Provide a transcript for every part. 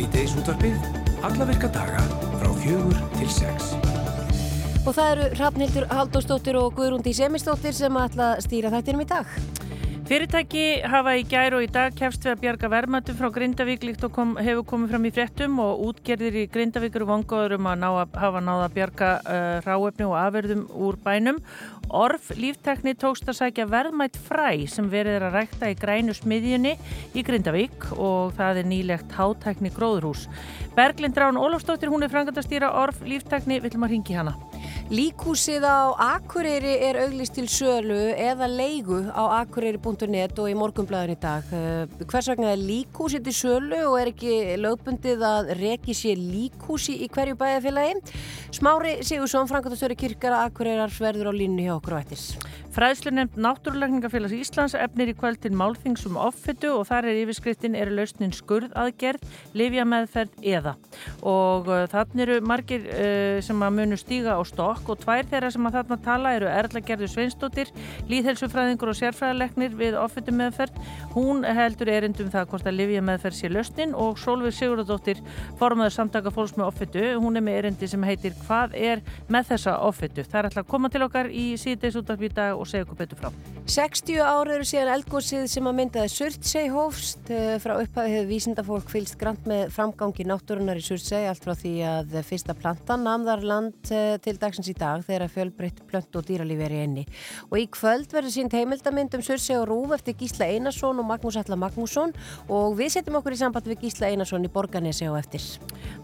Svíteis útvarpið, alla virka daga frá fjögur til sex. Og það eru Rafnildur Haldósdóttir og Guðrúndi Semistóttir sem ætla að stýra þættinum í dag. Fyrirtæki hafa í gær og í dag kefst við að bjarga verðmættum frá Grindavík líkt og kom, hefur komið fram í fréttum og útgerðir í Grindavík eru vongaður um að ná að hafa náða að bjarga uh, ráefni og afverðum úr bænum. Orf líftekni tókst að sækja verðmætt fræ sem verið er að rækta í grænu smiðjunni í Grindavík og það er nýlegt hátækni gróðurhús. Berglind Rán Ólafstóttir, hún er frangandastýra Orf líftekni, viljum að ringi hana. Líkúsið á Akureyri er auglist til sölu eða leigu á akureyri.net og í morgunblæðin í dag. Eh, hvers vegna er líkúsið til sölu og er ekki lögbundið að reki sér líkúsi í hverju bæðafélagi? Smári Sigursson, Frankatastöri kirkara Akureyrar verður á línu hjá okkur og ættis. Fræðslu nefnd Náttúrulegningafélags Íslands efnir í kvöld til málþingsum offittu og þar er yfirskriftin eru lausnin skurðaðgerð, livjameðferð eða. Og uh, þannig eru margir uh, sem að munu stíga á stokk og tvær þeirra sem að þarna tala eru Erla Gerður Sveinsdóttir, líðhelsufræðingur og sérfræðilegnir við offittu meðferð. Hún heldur erindum það hvort að livjameðferð sé lausnin og Solveig Sigurðardóttir formaður samtaka fólks með offittu. Hún er með erindi sem heitir Hvað er með þessa offittu? Það er alltaf að koma til okkar í síðdeis útafbýta og segja okkur betur frá. 60 ára eru síðan eldgósið sem að myndaði Surtsey hófst frá upphafi hefur vísindafólk fylst grann með framgangi náttúrunar í Surtsey allt frá því að fyrsta plantan namðar land til dagsins í dag þegar fjölbreytt plönt og dýralífi er í enni og í kvöld verður sínt heimildamind um Surtsey og Rúf eftir Gísla Einarsson og Magnús Alla Magnússon og við setjum okkur í samband við Gísla Einarsson í Borganesi á eftir.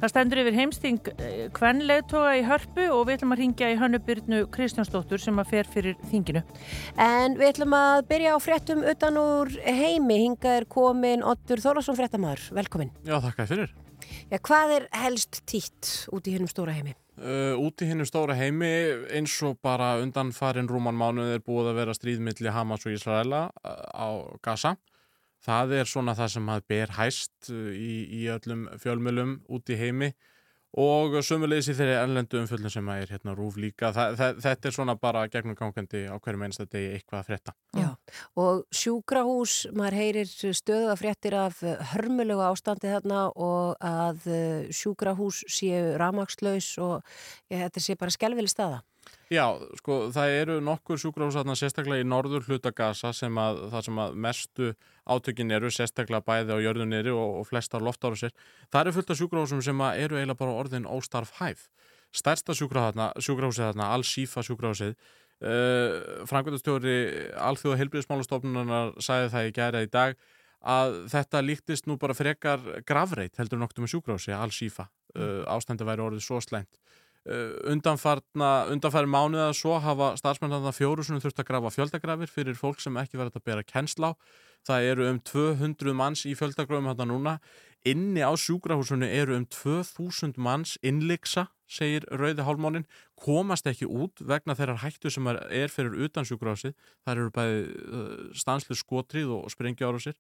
Það stendur yfir heimsting kvenleitoga í hörpu og við ætlum að ringja í Hönnubyrnu Kristjánsdóttur sem fer fyrir þinginu. En við ætlum að byrja á fréttum utan úr heimi. Hinga er komin Ottur Þórlásson fréttamaður. Velkomin. Já, þakka fyrir. Já, hvað er helst títt út í hennum stóra heimi? Uh, út í hennum stóra heimi eins og bara undan farin rúman mánuð er búið að vera stríðmiðli Hamas og Ísraela á Gaza. Það er svona það sem að ber hæst í, í öllum fjölmjölum út í heimi og sömulegis í þeirri ennlendu umfjöldin sem er hérna rúf líka. Þa, það, þetta er svona bara gegnum gangandi á hverju mennsta degi eitthvað að frétta. Já, og sjúkrahús, maður heyrir stöðu að fréttir af hörmulegu ástandi þarna og að sjúkrahús séu ramagslaus og ja, þetta sé bara skelvili staða. Já, sko, það eru nokkur sjúkrahús þarna sérstaklega í norður hluta Gaza sem að það sem að mestu átökin eru, sérstaklega bæði á jörðuniri og, og flestar loftáru sér. Það eru fullt af sjúkrahúsum sem eru eiginlega bara orðin óstarf hæf. Stærsta sjúkrahúsið þarna, Al-Shifa sjúkrahúsið, uh, frangvöldastjóri Alþjóða heilbríðismálastofnunar sagði það í gæra í dag að þetta líktist nú bara frekar gravreit heldur nokkuð með sjúkrahúsi, Al-Shifa. Uh, ástandi væri orðið svo slæmt. Uh, undanfæri mánuða svo hafa starfsmennarna fjórusunum þurft að grafa fjöldagrafir fyrir fólk sem ekki verið að bera kennsla á. Það eru um 200 manns í fjöldagrafum þetta núna. Inni á sjúkrahúsunni eru um 2000 manns innliksa, segir Rauði Hálmónin, komast ekki út vegna þeirrar hættu sem er fyrir utan sjúkrahúsið. Það eru bæði uh, stanslu skotrið og sprengja ára sér.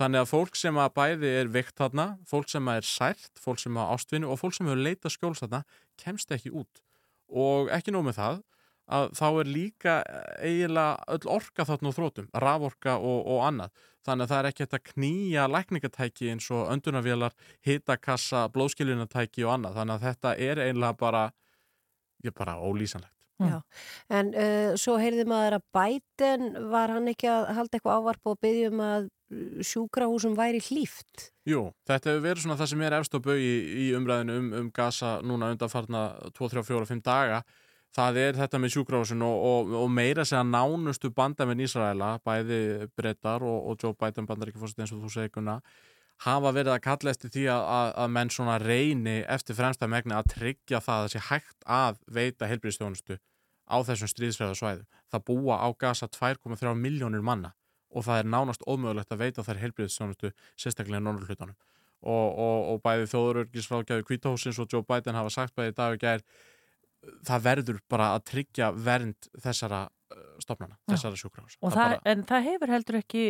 Þannig að fólk sem að bæði er veikt þarna, fólk sem að er sært, fólk sem að ástvinni og fólk sem hefur leitað skjóls þarna kemst ekki út. Og ekki nóg með það að þá er líka eiginlega öll orka þarna úr þrótum, raforka og, og annað. Þannig að það er ekki að knýja lækningatæki eins og öndunarvélar, hitakassa, blóðskiljunatæki og annað. Þannig að þetta er eiginlega bara, bara ólýsanlegt. Já, en uh, svo heyrði maður að Biden var hann ekki að halda eitthvað ávarp og byggjum að sjúkrahúsum væri hlýft? Jú, þetta hefur verið svona það sem er efst á bögi í umræðinu um, um gasa núna undanfarna 2, 3, 4, 5 daga. Það er þetta með sjúkrahúsin og, og, og meira segja nánustu bandamenn Ísraela, bæði Brettar og, og Joe Biden bandar ekki fórst eins og þú segir kunna, hafa verið að kalla eftir því að, að, að menn svona reyni eftir fremsta megni að tryggja það að það sé hægt að veita heilbríðstjónustu á þessum stríðsfæðarsvæðu. Það búa á gasa 2,3 miljónir manna og það er nánast ómögulegt að veita þær heilbríðstjónustu sérstaklega norðurhlutanum. Og, og, og bæði þjóðurörgisfrákjafi Kvítahúsins og Joe Biden hafa sagt bæði dag og gær það verður bara að tryggja vernd þessara stofnana, þessara sjúkrahús. En það hefur heldur ekki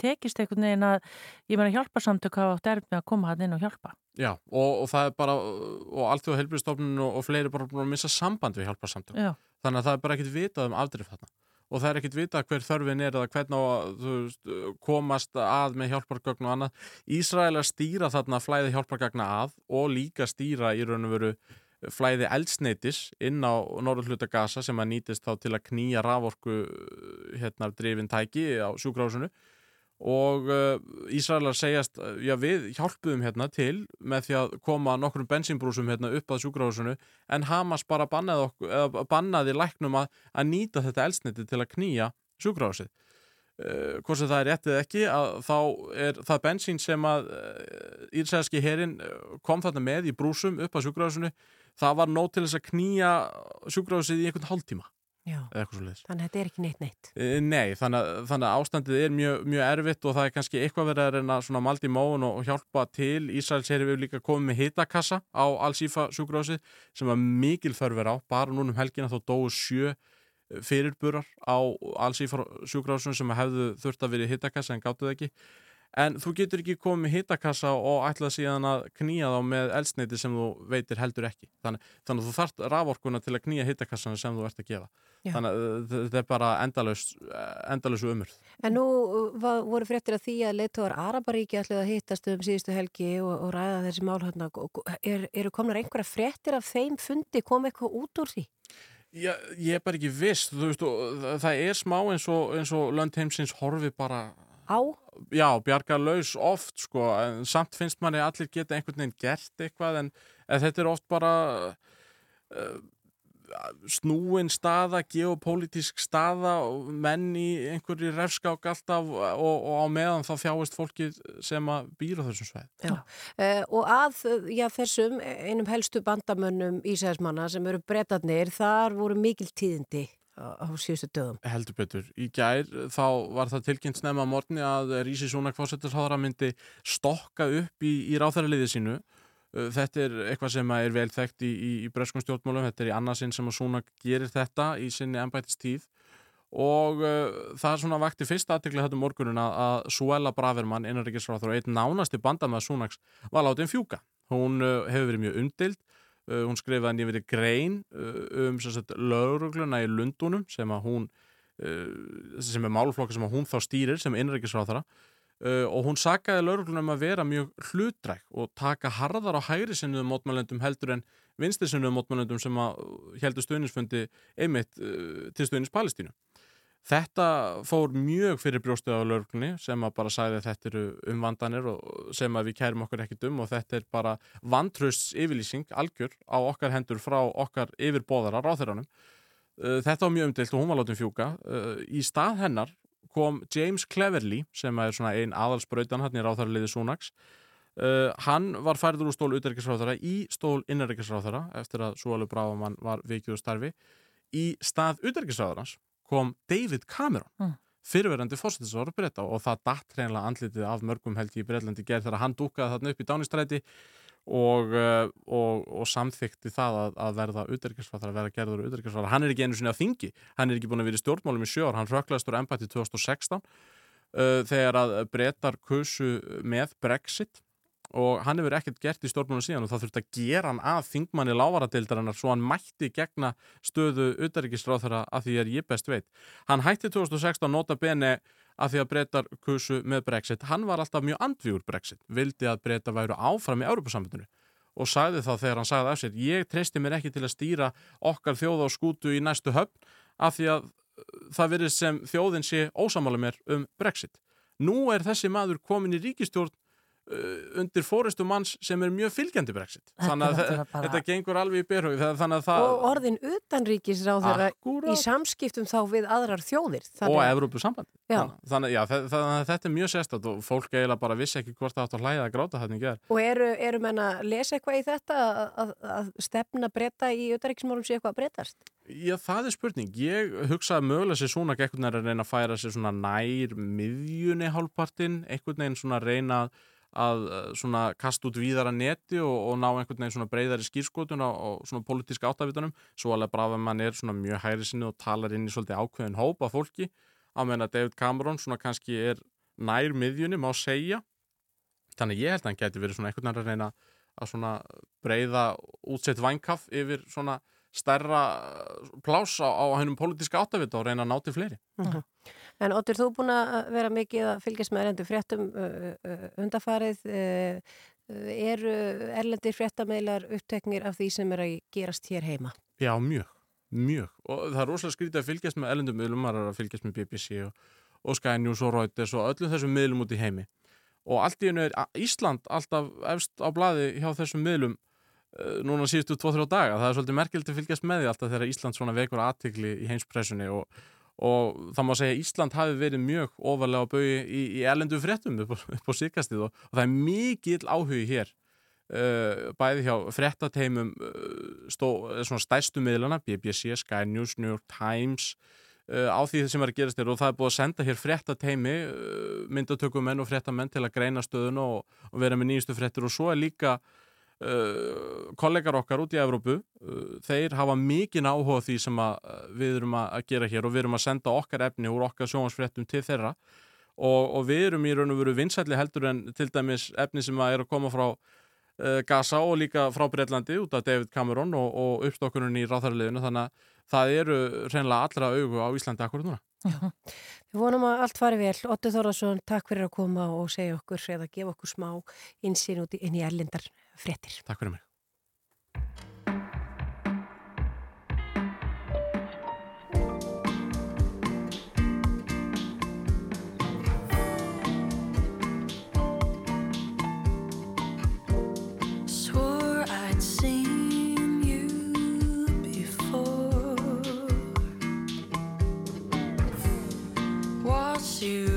tekist einhvern veginn að ég meina hjálparsamtök hafa átt erf með að koma hann inn og hjálpa. Já, og, og það er bara og allt því að helbriðstofnun og, og fleiri bara búin að missa samband við hjálparsamtök. Já. Þannig að það er bara ekkit vitað um afdrif þarna. og það er ekkit vita hver þörfin er eða hvernig á að veist, komast að með hjálpargögn og annað. Ísrael er stýra þarna flæði hjálpargagna að og líka stýra í raun og veru flæði eldsneitis inn á norðurhluta gasa sem að nýtist þá til að knýja raforku hérna drifin tæki á sjúkrásunu og uh, Ísraelar segjast já við hjálpuðum hérna til með því að koma nokkrum bensínbrúsum hérna upp að sjúkrásunu en Hamas bara bannaði, okkur, bannaði læknum að, að nýta þetta eldsneiti til að knýja sjúkrásið uh, hvort sem það er réttið ekki að þá er það bensín sem að uh, Ísraelski herin kom þarna með í brúsum upp að sjúkrásunu það var nót til þess að knýja sjúkrásið í einhvern hálftíma Þannig að þetta er ekki neitt neitt. Nei, þannig, þannig að ástandið er mjög, mjög erfitt og það er kannski eitthvað verið að reyna svona maldi móun og, hjálpa til. Ísraels er við líka komið með hitakassa á Al-Sifa sjúkrásið sem var mikil þörfur á, bara núnum helgina þá dóu sjö fyrirburar á Al-Sifa sjúkrásinu sem hefðu þurft að verið hitakassa en gáttuð ekki. En þú getur ekki komið með hitakassa og ætlað síðan að knýja þá með elsneiti sem þú veitir heldur ekki. Þannig, þannig að þú þarft raforkuna til að knýja hitakassana sem þú ert að gefa Já. þannig að þetta er bara endalus endalus umurð. En nú var, voru fréttir að því að leittóðar Araparíki ætlið að hittast um síðustu helgi og, og ræða þessi mál hérna er, eru komnar einhverja fréttir af þeim fundi kom eitthvað út úr því? Já, ég er bara ekki viss, þú veist, það er smá eins og, og löndheimsins horfi bara á? Já, bjarga laus oft sko, en samt finnst manni allir geta einhvern veginn gert eitthvað en, en þetta er oft bara uh, snúin staða, geopolítisk staða, menn í einhverju refskák alltaf og, og á meðan þá þjáist fólki sem að býra þessum sveið. Já, uh, og að já, þessum einum helstu bandamönnum Ísæðismanna sem eru breytatnir, þar voru mikil tíðindi á síðustu dögum. Heldur betur. Í gær þá var það tilkynnt snemma morgni að Rísi Súnak fósettarháðara myndi stokka upp í, í ráþæraliðið sínu. Uh, þetta er eitthvað sem er vel þekkt í, í, í breskum stjórnmálum. Þetta er í annarsinn sem að Súnak gerir þetta í sinni ennbættistíð og uh, það er svona vakti fyrst aðtikla þetta morgunin að, að Suella Bravermann, innanriksráþur og einn nánasti bandamæð Súnaks var látið um fjúka. Hún uh, hefur verið mjög umdild Uh, hún skrifaði að nýverið grein um laurugluna í Lundunum sem hún sem er málflokka sem hún þá stýrir sem innrækisráþara og hún sagaði laurugluna um að vera mjög hlutræk og taka harðar á hægri sinnuðum mótmælendum heldur en vinsti sinnuðum mótmælendum sem heldur stuðnisfundi einmitt til stuðnis Palestínu Þetta fór mjög fyrir brjóstuð á lögurklunni sem að bara sagði að þetta eru umvandanir og sem að við kærum okkur ekkit um og þetta er bara vantrösts yfirlýsing algjör á okkar hendur frá okkar yfirbóðara ráþeiranum. Uh, þetta var mjög umdilt og hún var látið fjúka. Uh, í stað hennar kom James Cleverly sem er svona einn aðalsbrautan hann í ráþæraliði Súnags. Uh, hann var færður úr stól uterikisráþara í stól innarikisráþara eftir að Súalu Bráman var vikið úr starfi í stað uterikisráðarans kom David Cameron mm. fyrirverandi fórsettisóru breyta og það datt reynilega andlitið af mörgum held í Breitlandi gerð þegar hann dúkaði þarna upp í dánistræti og, uh, og, og samþykti það að, að verða uterikisfæðar, að verða gerður uterikisfæðar. Hann er ekki einu sinni á þingi, hann er ekki búin að vera í stjórnmálum í sjór, hann röklaðist úr ennbætti 2016 uh, þegar að breytar kursu með Brexit og hann hefur ekkert gert í stjórnmjónu síðan og það þurfti að gera hann að þingmanni lávaradildarinnar svo hann mætti gegna stöðu udaríkisráþara að því er ég best veit. Hann hætti 2016 nota bene að því að breytar kursu með Brexit. Hann var alltaf mjög andvíur Brexit, vildi að breyta væru áfram í Europasambundinu og sagði þá þegar hann sagði af sér ég treysti mér ekki til að stýra okkar þjóða og skútu í næstu höfn af því að það verið sem þjóðin sé ósamála mér um Brexit. Nú er þessi maður komin í ríkistjórn Uh, undir fóristu manns sem er mjög fylgjandi brexit. Þannig að þetta, bara... þetta gengur alveg í byrhug það... og orðin utanríkis á þeirra í samskiptum þá við aðrar þjóðir þannig... og Evrópu samband þannig að þetta er mjög sérstat og fólk eiginlega bara vissi ekki hvort það átt að hlæða að gráta þetta og eru, eru menna að lesa eitthvað í þetta að, að, að stefna breyta í utanríkismálum sé eitthvað að breytast? Já, það er spurning. Ég hugsaði mögulega sér svona ekkert að reyna að færa sér svona nær miðjunni hálfpartin, einhvern veginn svona reyna að að eh, svona kasta út víðara neti og, og ná einhvern veginn svona breyðari skýrskotun á, á svona politíska áttafitunum svo alveg bara ef mann er svona mjög hæri sinni og talar inn í svolítið ákveðin hópa fólki á meðan að David Cameron svona kannski er nær miðjunni má segja þannig ég held að hann geti verið svona einhvern veginn að reyna að svona breyða útsett vænkaf yfir svona stærra plás á, hennum pólitíska áttavita og reyna að ná til fleiri. Mhm. En Otur, þú er búin að vera mikið að fylgjast með erlendu fréttum undafarið. Eru erlendir fréttameðlar uppteknir af því sem er að gerast hér heima? Já, mjög, mjög. Og það er rosalega skrítið að fylgjast með erlendum miðlum, maður er að fylgjast með BBC og, og Sky News og Reuters og öllum þessum miðlum út í heimi. Og allt í hennu er Ísland alltaf efst á bladi hjá þessum miðlum núna síðustu 2-3 daga. Það er svolítið merkilegt að fylgjast með því alltaf þegar Ísland svona vekur aðtikli í heimspressunni og og það má segja Ísland hafi verið mjög ofalega á bögi í, í erlendu fréttum upp, upp á síkastið og, og það er mikill áhugi hér uh, bæði hjá fréttateimum uh, stæstu miðlana, BBC, Sky News, New York Times uh, á því sem er að gerast þér og það er búið að senda hér fréttateimi uh, myndatökumenn og fréttamenn til að greina stöðun og, og vera með nýjustu fréttir. Og svo er líka Uh, kollegar okkar út í Evrópu uh, þeir hafa mikinn áhuga því sem að, uh, við erum að gera hér og við erum að senda okkar efni úr okkar sjónvarsfréttum til þeirra og, og við erum í raun og veru vinsætli heldur en til dæmis efni sem að er að koma frá Gaza og líka frá Breitlandi út af David Cameron og, og uppstokkunum í ráþarliðinu þannig að það eru reynilega allra augu á Íslandi akkurat núna Já. Við vonum að allt fari vel. Óttu Þórðarsson, takk fyrir að koma og segja okkur eða gefa okkur smá insýn út inn í erlindar fréttir. Takk fyrir mig. you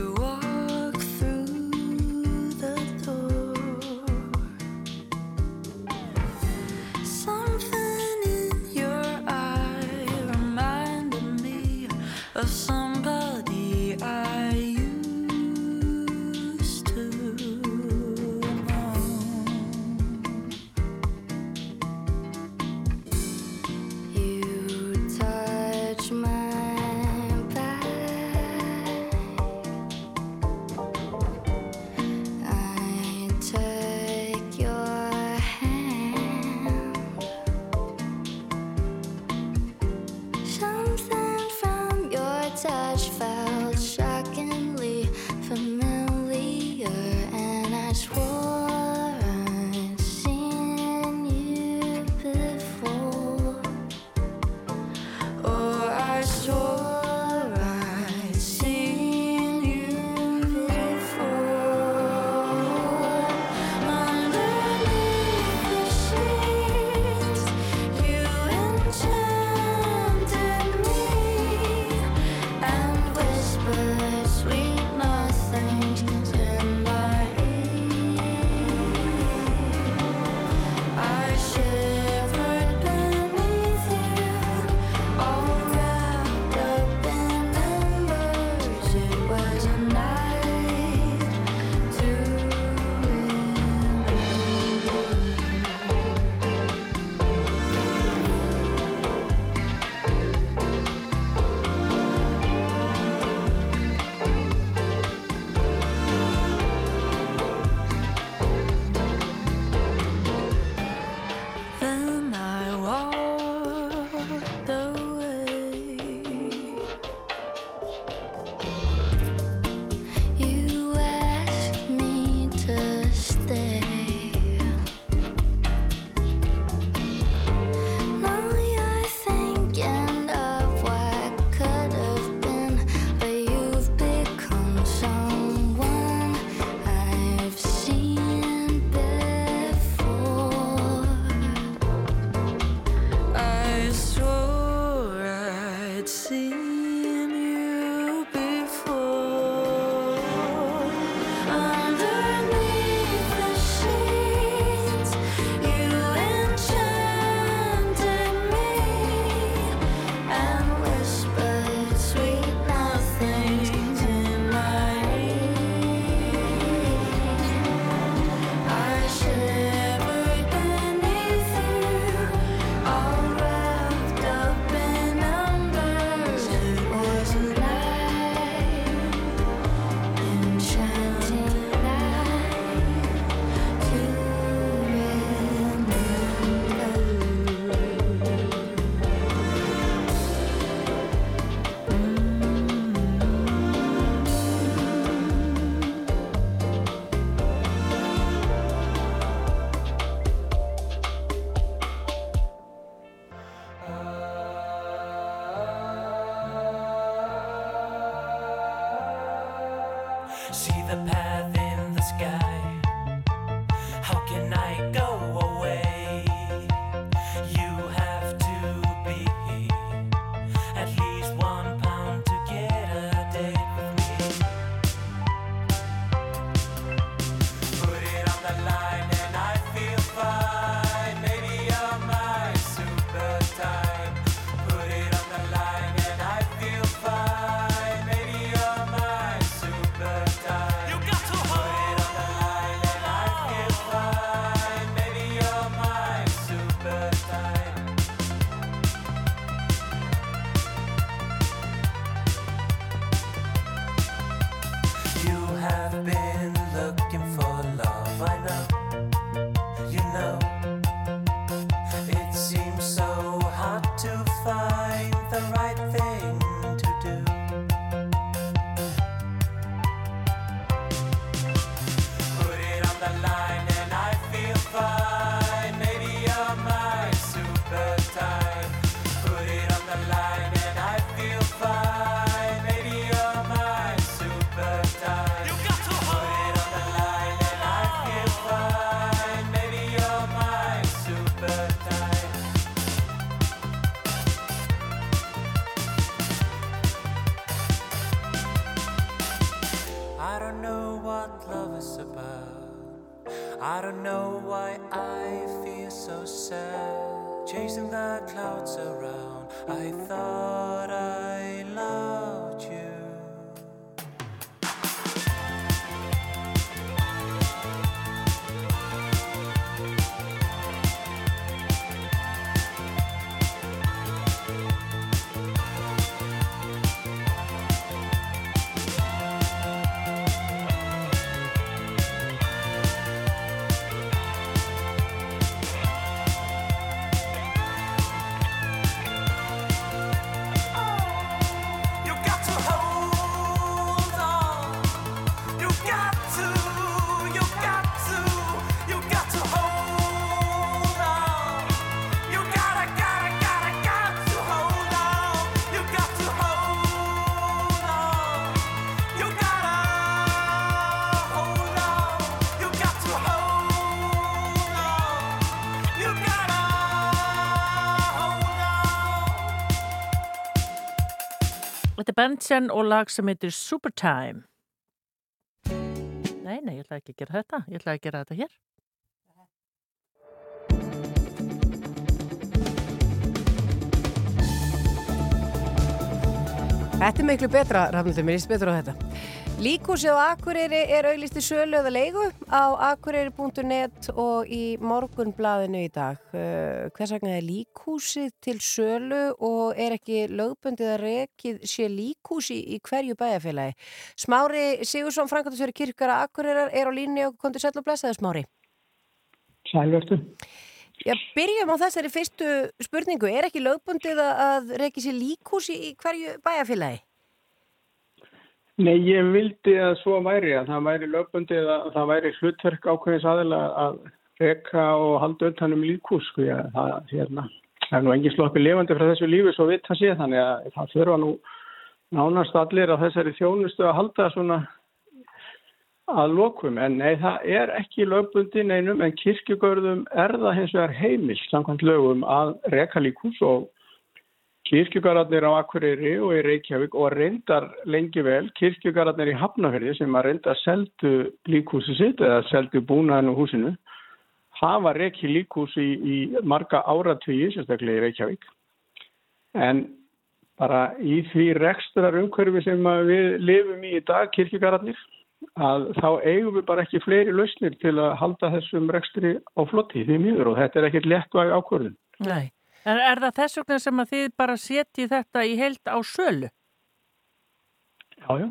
I don't know what love is about. I don't know why I feel so sad. Chasing the clouds around. I thought I loved Þetta er Benson og lag sem heitir Supertime. Nei, nei, ég ætla ekki að gera þetta. Ég ætla að gera þetta hér. Þetta er miklu betra, Rafnildur, mér líst betur á þetta. Líkúsið á Akureyri er auðlisti sölu eða leigu á akureyri.net og í morgunblaðinu í dag. Uh, hvers vegna er líkúsið til sölu og er ekki lögbundið að rekið sé líkúsi í hverju bæjarfélagi? Smári Sigursson, Frankartusveri kirkara Akureyrar, er á línu og kontur sæll og blessaði Smári. Sælvertu. Já, byrjum á þessari fyrstu spurningu. Er ekki lögbundið að- að rekið sé líkúsi í hverju bæjarfélagi? Nei, ég vildi að svo væri að það væri lögbundið að það væri hlutverk ákveðins aðila að reka og halda utanum líkús sko, já, það, hérna, er nú engin sloppi lifandi frá þessu lífi svo vitt að sé þannig að það þurfa nú nánast allir á þessari þjónustu að halda svona að lokum. En nei það er ekki lögbundið neinum en kirkjugörðum er það hins vegar heimilt samkvæmt lögum að reka líkús og kirkjugararnir á Akureyri og í Reykjavík og reyndar lengi vel kirkjugararnir í Hafnafjörði sem að reynda seldu líkhúsi sitt eða seldu búnaðinu húsinu hafa reiki líkhús í, í marga áratvíi, sérstaklega í Reykjavík en bara í því rekstrar umhverfi sem að við lifum í í dag kirkjugararnir að þá eigum við bara ekki fleiri lausnir til að halda þessum rekstri á flotti því miður og þetta er ekkert léttvæg ákvörðun. Nei. En er það þess vegna sem að þið bara setji þetta í heilt á sölu? Já, já.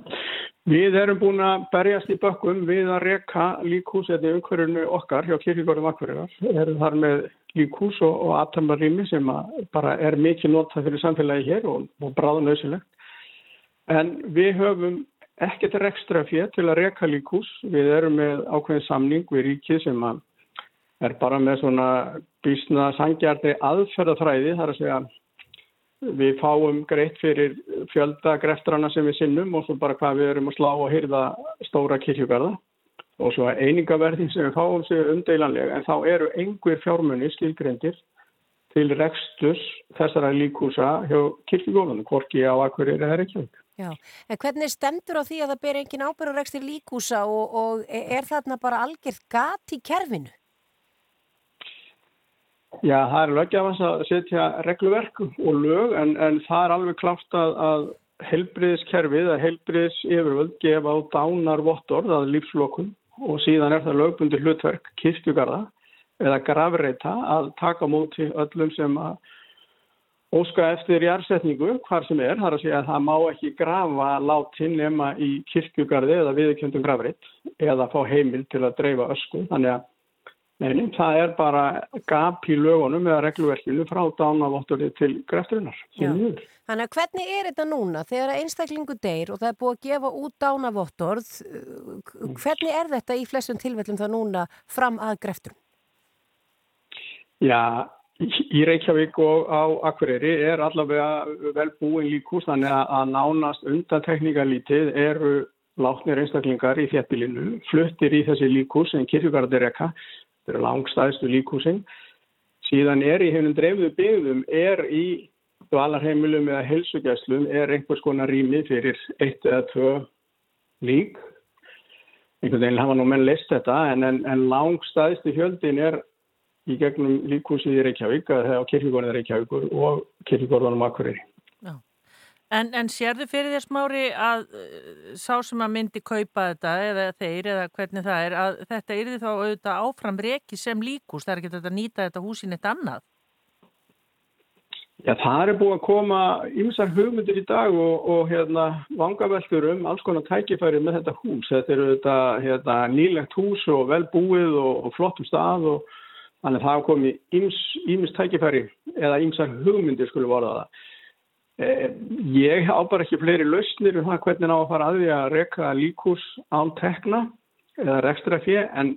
Við erum búin að berjast í bökkum við að reka líkhús eða umhverjunu okkar hjá kirkigórum akkurirar. Við erum þar með líkhús og, og aðtamarími sem að bara er mikið notað fyrir samfélagi hér og, og bráðan auðsilegt. En við höfum ekkert rekstra fér til að reka líkhús. Við erum með ákveðin samning við ríkið sem að er bara með svona bísna sangjarni aðferðafræði þar að segja við fáum greitt fyrir fjölda greftrana sem við sinnum og svo bara hvað við erum að slá og hyrða stóra kirkjugarða og svo að einingaverðin sem við fáum sér umdeilanlega en þá eru einhver fjármunni skilgrendir til rekstus þessara líkúsa hjá kirkjugólanum, hvorki á Akureyri eða Reykjavík. Já, en hvernig stendur á því að það ber engin ábyrðarekstir líkúsa og, og er þarna bara algjört gat í kerfinu? Já, það er lögjafans að setja regluverk og lög en, en það er alveg klárt að, að helbriðiskerfið að helbriðis yfirvöld gefa á dánar vottorð að lífslokun og síðan er það lögbundi hlutverk kirkjugarða eða grafreita að taka móti öllum sem að óska eftir jærsetningu hvar sem er, þar að segja að það má ekki grafa látin nema í kirkjugarði eða viðkjöndum grafreit eða fá heimil til að dreifa ösku. Þannig að Neini, það er bara gap í lögunum eða regluverkinu frá dánavottorði til grefturinnar. Þannig að hvernig er þetta núna þegar einstaklingu deyr og það er búið að gefa út dánavottorð, hvernig er þetta í flestum tilfellum það núna fram að grefturinn? Já, í Reykjavík og á Akureyri er allavega vel búin líkús þannig að nánast undantekningarlítið eru látnir einstaklingar í þéttbílinu, fluttir í þessi líkús en kirkjugarðir ekka þetta eru langstæðstu líkúsin. Síðan er í hefnum dreifðu byggðum, er í dvalarheimilum eða helsugjæslum, er einhvers konar rými fyrir eitt eða tvö lík. Einhvern veginn hafa nú menn leist þetta, en, en, en langstæðstu fjöldin er í gegnum líkúsið í Reykjavík, eða á kirkjugorðin Reykjavíkur og kirkjugorðanum Akureyri. En, en sérðu fyrir þér smári að uh, sá sem að myndi kaupa þetta eða þeir eða hvernig það er að þetta yrði þá auðvitað áfram reki sem líkús, það er ekki þetta að nýta þetta húsin eitt annað? Já, það er búið að koma ymsar hugmyndir í dag og, og hérna vangaveltur um alls konar tækifæri með þetta hús. Þetta eru þetta hérna, nýlegt hús og velbúið og, og flottum stað og þannig að það hafa komið yms, yms tækifæri eða ymsar hugmyndir skulle vorða það. Eh, Ég á bara ekki fleiri lausnir um það hvernig ná að fara að því að reka líkús án tekna eða rekstra fjö en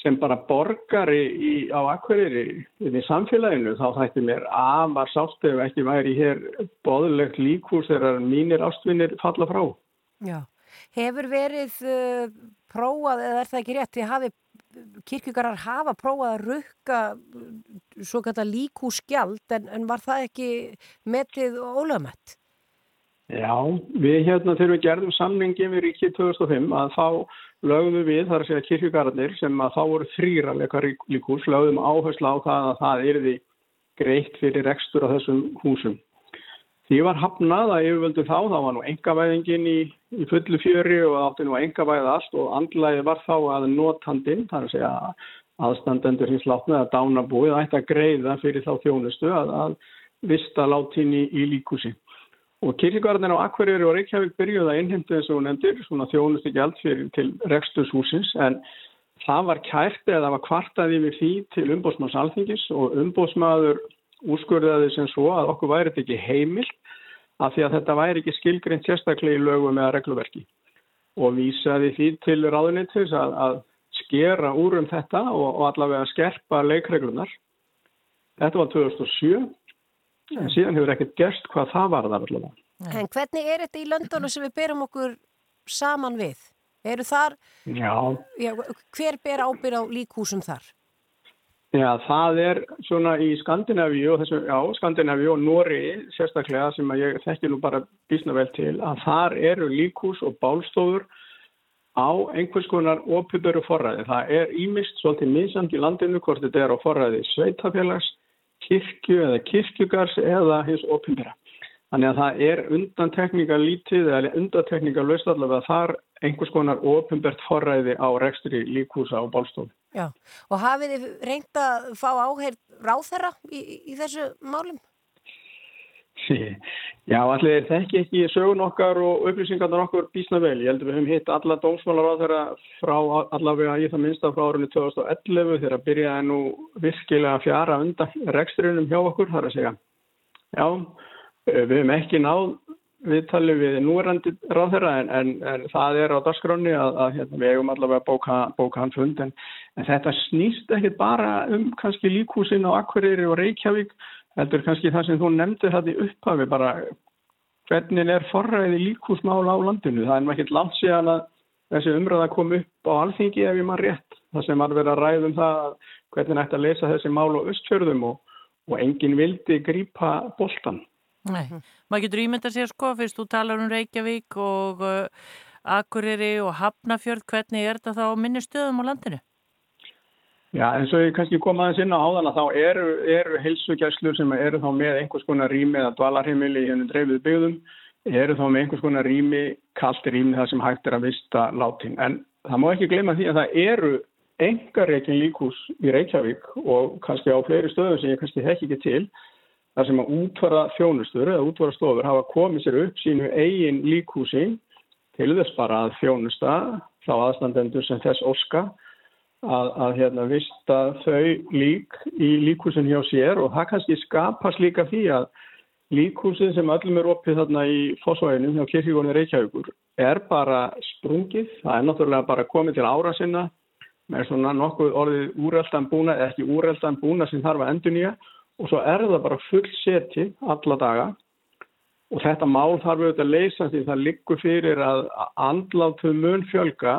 sem bara borgari í, á Akureyri í samfélaginu þá þætti mér afar sátt ef ekki væri hér boðlegt líkús þegar mínir ástvinnir falla frá. Já. Hefur verið uh, prófað, eða er það ekki rétt, þið hafi kirkjugarar hafa prófað að rukka svo kallar líkúsgjald en, en var það ekki metið ólöfmætt? Já, við hérna þegar við gerðum samningi við Ríkið 2005 að þá lögðum við, þar að segja kirkjugararnir sem að þá voru þrýralega líkús, lögðum áherslu á það að það erði greitt fyrir rekstur á þessum húsum. Því var hafnað að yfirvöldu þá, þá var nú engavæðingin í, í fullu fjöri og átti nú engavæða allt og andlæði var þá að notandinn, þar að segja aðstandendur hins látnið að dánabúið ætti að greiða fyrir þá þjónustu að, að vista látin í, líkúsi. Og kirkjugarðin á Akureyri og Reykjavík byrjuði að innheimta eins og nefndir, svona þjónustu gjald fyrir til reksturshúsins, en það var kært eða var kvartað yfir því til umbóðsmanns alþingis og umbóðsmaður úrskurðaði sem svo að okkur væri þetta ekki heimilt af því að þetta væri ekki skilgrind sérstaklega í lögum eða regluverki og vísaði því til ráðunitis að, að skera úr um þetta og, og allavega skerpa leikreglunar. Þetta var 2007 en síðan hefur ekkert gerst hvað það var þar allavega. En hvernig er þetta í löndunum sem við berum okkur saman við? Eru þar, Já, já, hver ber ábyrð á líkhúsum þar? Já, það er svona í Skandinavíu og þessu, já, Skandinavíu og Nóri sérstaklega sem ég þekki nú bara bísna vel til að þar eru líkhús og bálstofur á einhvers konar opuböru forræði. Það er ímist svolítið misamt í landinu hvort þetta er á forræði sveitafélags, kirkju eða kirkjugars eða hins opuböra. Þannig að það er undantekninga lítið eða undantekninga laust allavega þar einhvers konar opumbert forræði á rekstri líkhúsa og bálstofu. Já, og hafið þið reynd að fá áheyrð ráþherra í, í þessu málum? Já, allir þekki ekki sögun okkar og upplýsingarnar okkur bísna vel. Ég heldur við höfum hitt alla dómsmálar á þeirra frá allavega í það minnsta frá árunni 2011 þegar byrjaði nú virkilega fjara undan reksturinnum hjá okkur, þar að segja. Já, við höfum ekki náð viðtali við núrandi ráðherra en, en, en það er á dagskráni að, að hérna, við eigum allavega bóka, bóka hann fund en, en þetta snýst ekki bara um kannski líkhúsin á Akureyri og Reykjavík heldur kannski það sem þú nefndir þetta í upphafi bara hvernig er forræði líkhúsmála á landinu það er nú ekkert langt síðan að þessi umræða kom upp á alþingi ef ég maður rétt. Það sem var verið að ræða um það að hvernig ætti að leysa þessi mál á östfjörðum og, og enginn vildi grípa boltan. Nei, maður getur ímynda sér sko, fyrst þú talar um Reykjavík og uh, Akureyri og Hafnafjörð, hvernig er þetta þá á minni stöðum á landinu? Já, eins og ég kannski kom aðeins inn á áðan að þá eru, eru heilsugjæslur sem eru þá með einhvers konar rými eða dvalarheimili í hennum dreifðu byggðum, eru þá með einhvers konar rými, kallt rými þar sem hægt er að vista látin. En það má ekki gleyma því að það eru engareikin líkús í Reykjavík og kannski á fleiri stöðum sem ég kannski þekki ekki til, þar sem að útvara þjónustur eða útvara stofur hafa komið sér upp sínu eigin líkúsi til þess bara að þjónusta þá aðstandendur sem þess óska að, að hérna, vista þau lík í líkúsin hjá sér og það kannski skapast líka því að líkúsin sem öllum er opið þarna í fósvæðinu hjá kirkjúrunni Reykjavíkur er bara sprungið, það er náttúrulega bara komið til ára sinna með svona nokkuð orðið úreldan búna eða ekki úreldan búna sem þarf að endur nýja og svo er það bara full seti alla daga. Og þetta mál þarf auðvitað að leysa því það liggur fyrir að andlátum mun fjölga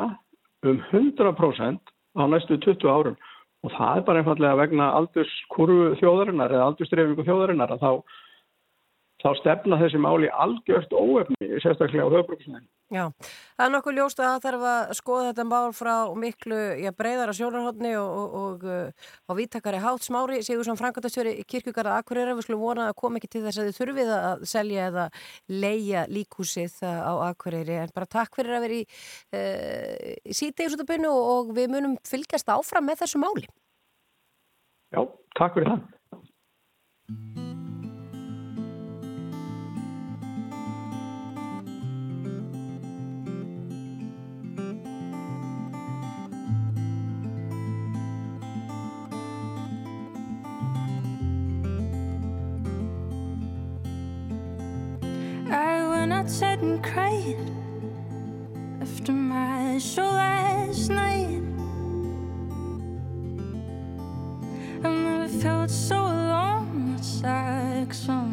um 100% á næstu 20 árum. Og það er bara einfallega vegna aldurskurvu þjóðarinnar eða aldursdreifingu þjóðarinnar að þá, þá stefna þessi máli algjört óefni, sérstaklega á höfbruksnæðin. Já, það er nokkuð ljóst að það þarf að skoða þetta mál frá miklu já, breyðara sjónarhóttni og, og, og uh, á vítakari hátt smári Sigur sem frangatastjóri kirkjugarða Akureyra við skulum vona að koma ekki til þess að þið þurfið að selja eða leia líkúsið á Akureyri en bara takk fyrir að vera í uh, sítegisútabunnu og við munum fylgjast áfram með þessu máli. Já, takk fyrir það. And cried after my show last night. I've never felt so alone. It's like somebody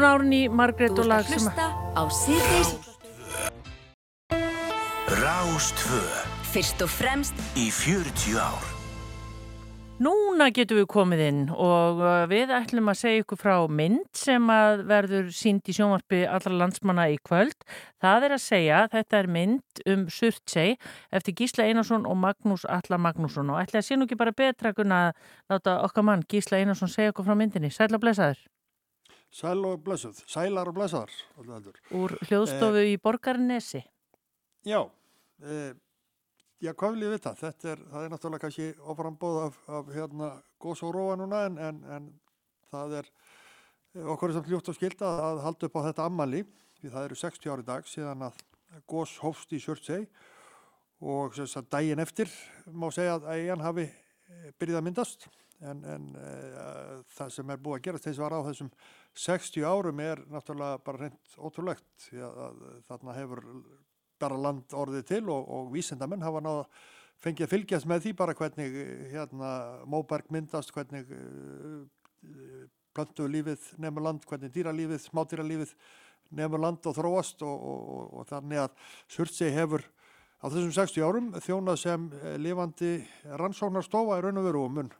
Árun í Margrét Þú og ert lag að sem hlusta á síðdeis Rástvö Fyrst og fremst í 40 ár Núna getum við komið inn og uh, við ætlum að segja ykkur frá mynd sem að verður sínd í sjónvarpi allra landsmanna í kvöld. Það er að segja, þetta er mynd um Surtsey eftir Gísla Einarsson og Magnús Alla Magnússon og ætla að sé nú ekki bara betra kunna að láta okkar mann Gísla Einarsson segja okkur frá myndinni. Sæl og blessaður Sæl og blessuð, sælar og blessaðar. úr hljóðstofu í Borgarnesi. Já, e, já, hvað vil ég vita? Þetta er, það er náttúrulega kannski oframbóð af, af hérna gós og róa núna en, en, en það er eh, okkur er samt ljótt og skilda að, að halda upp á þetta ammali því það eru 60 ári dag síðan að gós hófst í Surtsey og sem sagt daginn eftir má segja að eigin hafi eh, byrjað að myndast en, en e, það sem er búið að gerast þess var á þessum 60 árum er náttúrulega bara reynd ótrúlegt því að, þarna hefur bara land orðið til og, og vísindamenn hafa náða fengið að fylgjast með því bara hvernig eh, hérna móberg myndast, hvernig uh, plöntu lífið nefnur land, hvernig dýralífið, smádýralífið nefnur land og þróast og, og, og, þannig að Surtsey hefur á þessum 60 árum þjónað sem eh, lifandi rannsóknarstofa í raun og veru og mun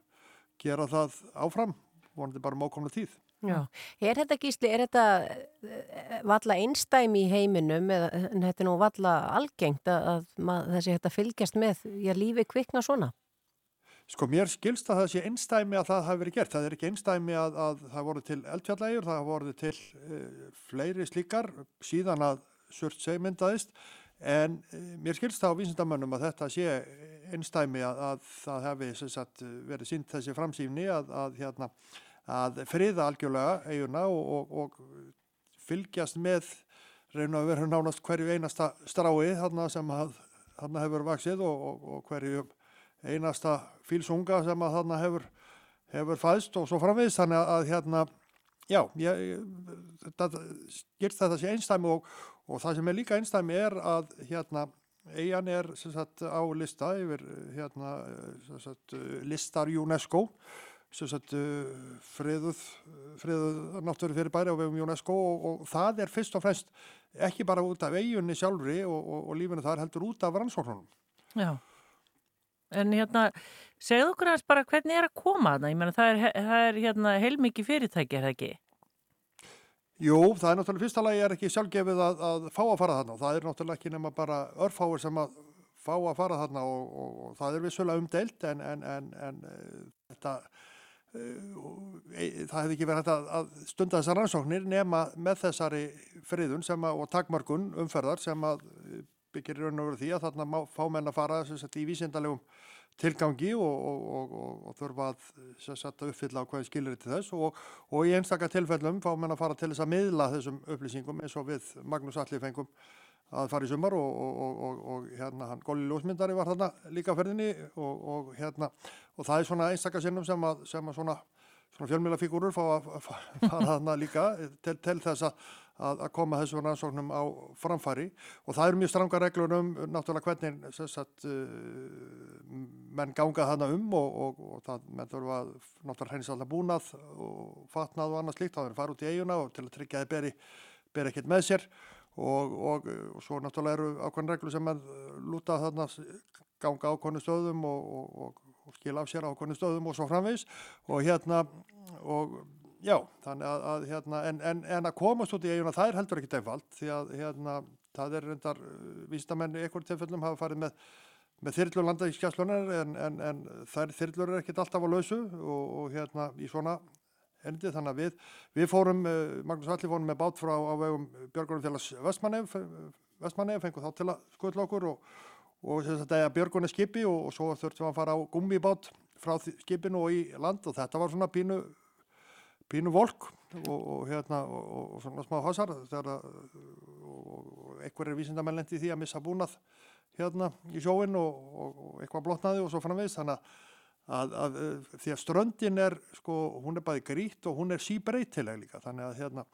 gera það áfram, vonandi bara mókomna tíð. Já. Er þetta gísli, er þetta eh, valla einstæmi í heiminum eða þetta er nú valla algengt að, þessi að fylgjast með já, lífi kvikna svona? Sko mér skilst að það sé einstæmi að það hafi verið gert. Það er ekki einstæmi að, að það voru til eldfjallægjur, það voru til uh, fleiri slíkar síðan að Surtsey myndaðist en uh, mér skilst það á vísindamönnum að þetta sé einstæmi að, að það hefði sagt, verið sínt þessi framsýfni að, að, hérna, að friða algjörlega eiguna og, og, og fylgjast með reyna að vera nánast hverju einasta strái þarna sem að, þarna hefur vaksið og, og hverju einasta fílsunga sem að þarna hefur, hefur fæðst og svo framvegist þannig að, að hérna, já, ég, þetta, skýrt þetta sé einstæmi og, og það sem er líka einstæmi er að hérna, eigin er sagt á lista yfir hérna, sagt, listar UNESCO. sem sagt friðuð, friðuð náttúru fyrir bæri á vegum UNESCO og, og það er fyrst og fremst ekki bara út af eiginni sjálfri og, og, og lífinu þar heldur út af rannsóknunum. Já. En hérna, segðu okkur aðeins bara hvernig er að koma þarna? Ég meina það er, það er hérna heilmikið fyrirtæki, er það ekki? Jú, það er náttúrulega fyrsta lagi er ekki sjálfgefið að, að fá að fara þarna og það er náttúrulega ekki nema bara örfáir sem að fá að fara þarna og, og, og það er vissulega umdeilt en, en, en, en uh, þetta uh, það hefði ekki verið hægt að, að stunda þessar rannsóknir nema með þessari friðun að, og takmarkun umferðar sem að byggir í raun og veru því að þarna má, fá menn að fara sagt, í vísindalegum tilgangi og, og, og, og þurfa að, sagt, uppfylla á hverju skilir til þess og í einstakar tilfellum fá menn að fara til þess að miðla þessum upplýsingum eins og við Magnús Alli fengum að fara í sumar og hérna hann Góli Ljósmyndari var þarna líka ferðinni og hérna og það er svona einstakar sinnum sem að, sem að svona, svona fjölmjölafígúrur fá að fara þarna líka til, til þess að að koma þessu rannsóknum á framfæri. Og það eru mjög stranga reglur um náttúrulega hvernig sagt, menn ganga þarna um og, og, og það menn þurfa að náttúrulega hreins alltaf búnað og fatnað og annað slíkt, þá er það fara út í eiguna og til að tryggja að það beri, beri ekkert með sér og, og svo náttúrulega eru ákveðin reglur sem menn lúta þarna ganga ákveðinu stöðum og skila af sér ákveðinu stöðum og svo framvegs og hérna og Já, þannig að, að hérna, en, en, en að komast út í eiguna það er heldur ekkit einfalt því að hérna, það er reyndar vísdamenn í einhverjum tilfellum hafa farið með, með þyrlur landaðískjastlunar en, en, en þær þyrlur er ekkit alltaf á lausu og, og hérna í svona endi þannig að við, við fórum, Magnús Alli fórum með bát frá á vegum Björgurum félags Vestmanneif, Vestmanneif fengum þá til að skutla okkur og, og þetta er Björgun er skipi og, og svo þurftum við að fara á gummibát frá skipinu og í land. Og þetta var svona pínu pínu volk og, og hérna og, svona smá hasar þegar og einhverjir vísindamenn lendi því að missa búnað hérna í sjóin og eitthvað blotnaði og svo framvegist þannig að, að, að því að ströndin er sko hún er bæði grít og hún er síbreytileg líka þannig að hérna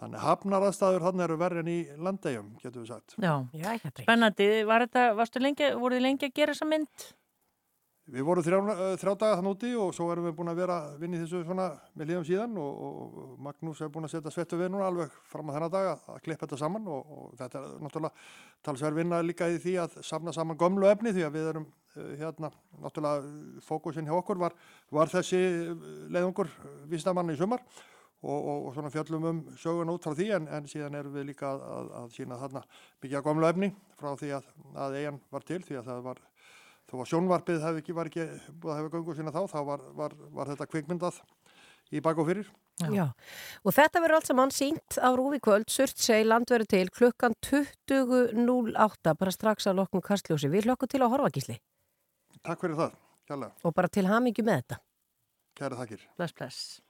þannig að hafnaraðstæður hann eru verið en í landegjum getur við sagt. Já, Já spennandi. Var þetta, varstu lengi, voruð þið lengi að gera þessa mynd? við vorum þrjá, eh, þrjá daga þann úti og svo erum við búin að vera í þessu svona með liðum síðan og, og, Magnús er búin að setja svettu við núna alveg fram á þennan dag að, klippa þetta saman og, og þetta er náttúrulega talsverð vinna líka í því að samna saman gömlu efni því að við erum hérna, náttúrulega fókusin hjá okkur var, var þessi eh, leiðungur vísdamann í sumar og, og, og svona fjöllum um sögun út frá því en, en síðan erum við líka að, að, að sína þarna mikið að gömlu efni frá því að, að eigin var til því að það var þó að sjónvarpið hef ekki, var ekki búið að hefa göngu sína þá, þá var, var, var þetta kvikmyndað í bak og fyrir. Já. og þetta verður allt saman sínt á Rúfi kvöld, Surtsey, landverðu til klukkan 20.08 bara strax að lokkum kastljósi. Við hlokkum til að horfa gísli Takk fyrir það, kjærlega. og bara til hamingju með þetta. Kæra þakkir. Bless, bless.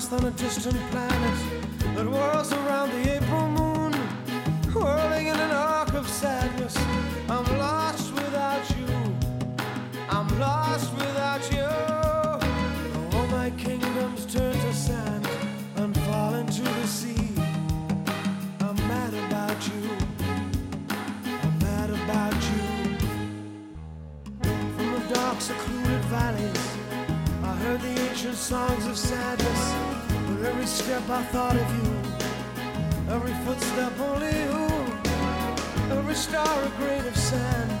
Lost on a distant planet that whirls around the April moon, whirling in an arc of sadness. I'm lost without you. I'm lost without you. All my kingdoms turn to sand and fall into the sea. I'm mad about you. I'm mad about you. From the dark, secluded valleys, I heard the ancient songs of sadness. With every step, I thought of you. Every footstep, only you. Every star, a grain of sand.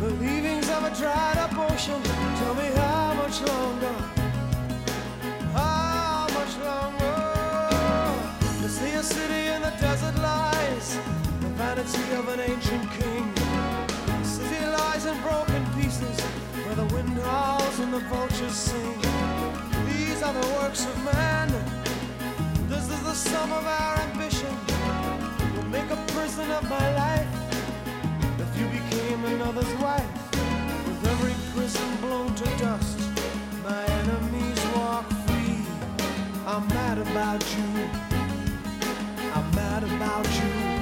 The leavings of a dried up ocean. Tell me how much longer? How much longer? To see a city in the desert lies, the vanity of an ancient king. The city lies in broken pieces, where the wind and the vultures sing. These are the works of man. This is the sum of our ambition. Will make a prison of my life. If you became another's wife, with every prison blown to dust, my enemies walk free. I'm mad about you. I'm mad about you.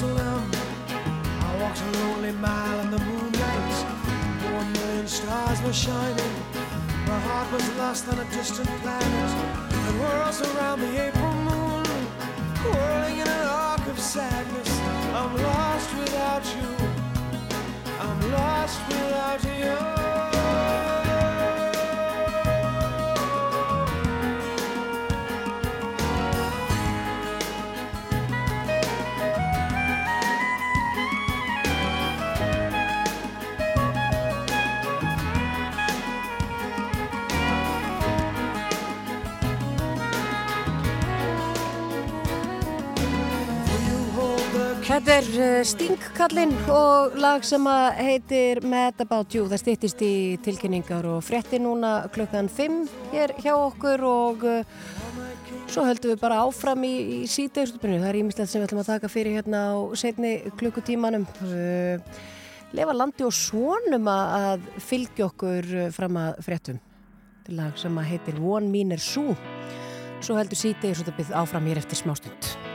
Jerusalem. I walked a lonely mile in the moonlight. A million stars were shining, my heart was lost on a distant planet that whirls around the April moon, whirling in an arc of sadness. I'm lost without you. I'm lost without you. Þetta er uh, Stingkallinn og lag sem heitir Mad About You. Það stýttist í tilkynningar og frétti núna klukkan 5 hér hjá okkur og uh, svo höldum við bara áfram í, í síðdegisutbyrnu. Það er ímislegt sem við ætlum að taka fyrir hérna á setni klukkutímanum. Uh, lefa landi og svonum að, fylgja okkur fram að fréttum. Þetta er lag sem heitir One Mean er Sú. Svo heldur síðdegisutbyrnu áfram hér eftir smástund.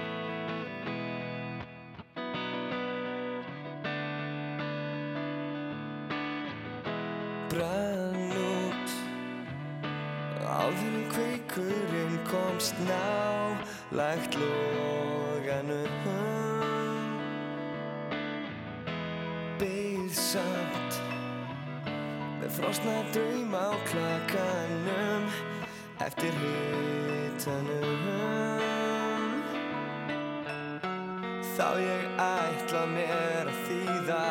Nálægt loganum beið samt með frosna drauma á klakanum eftir hitanum. Þá ég ætla mér að þýða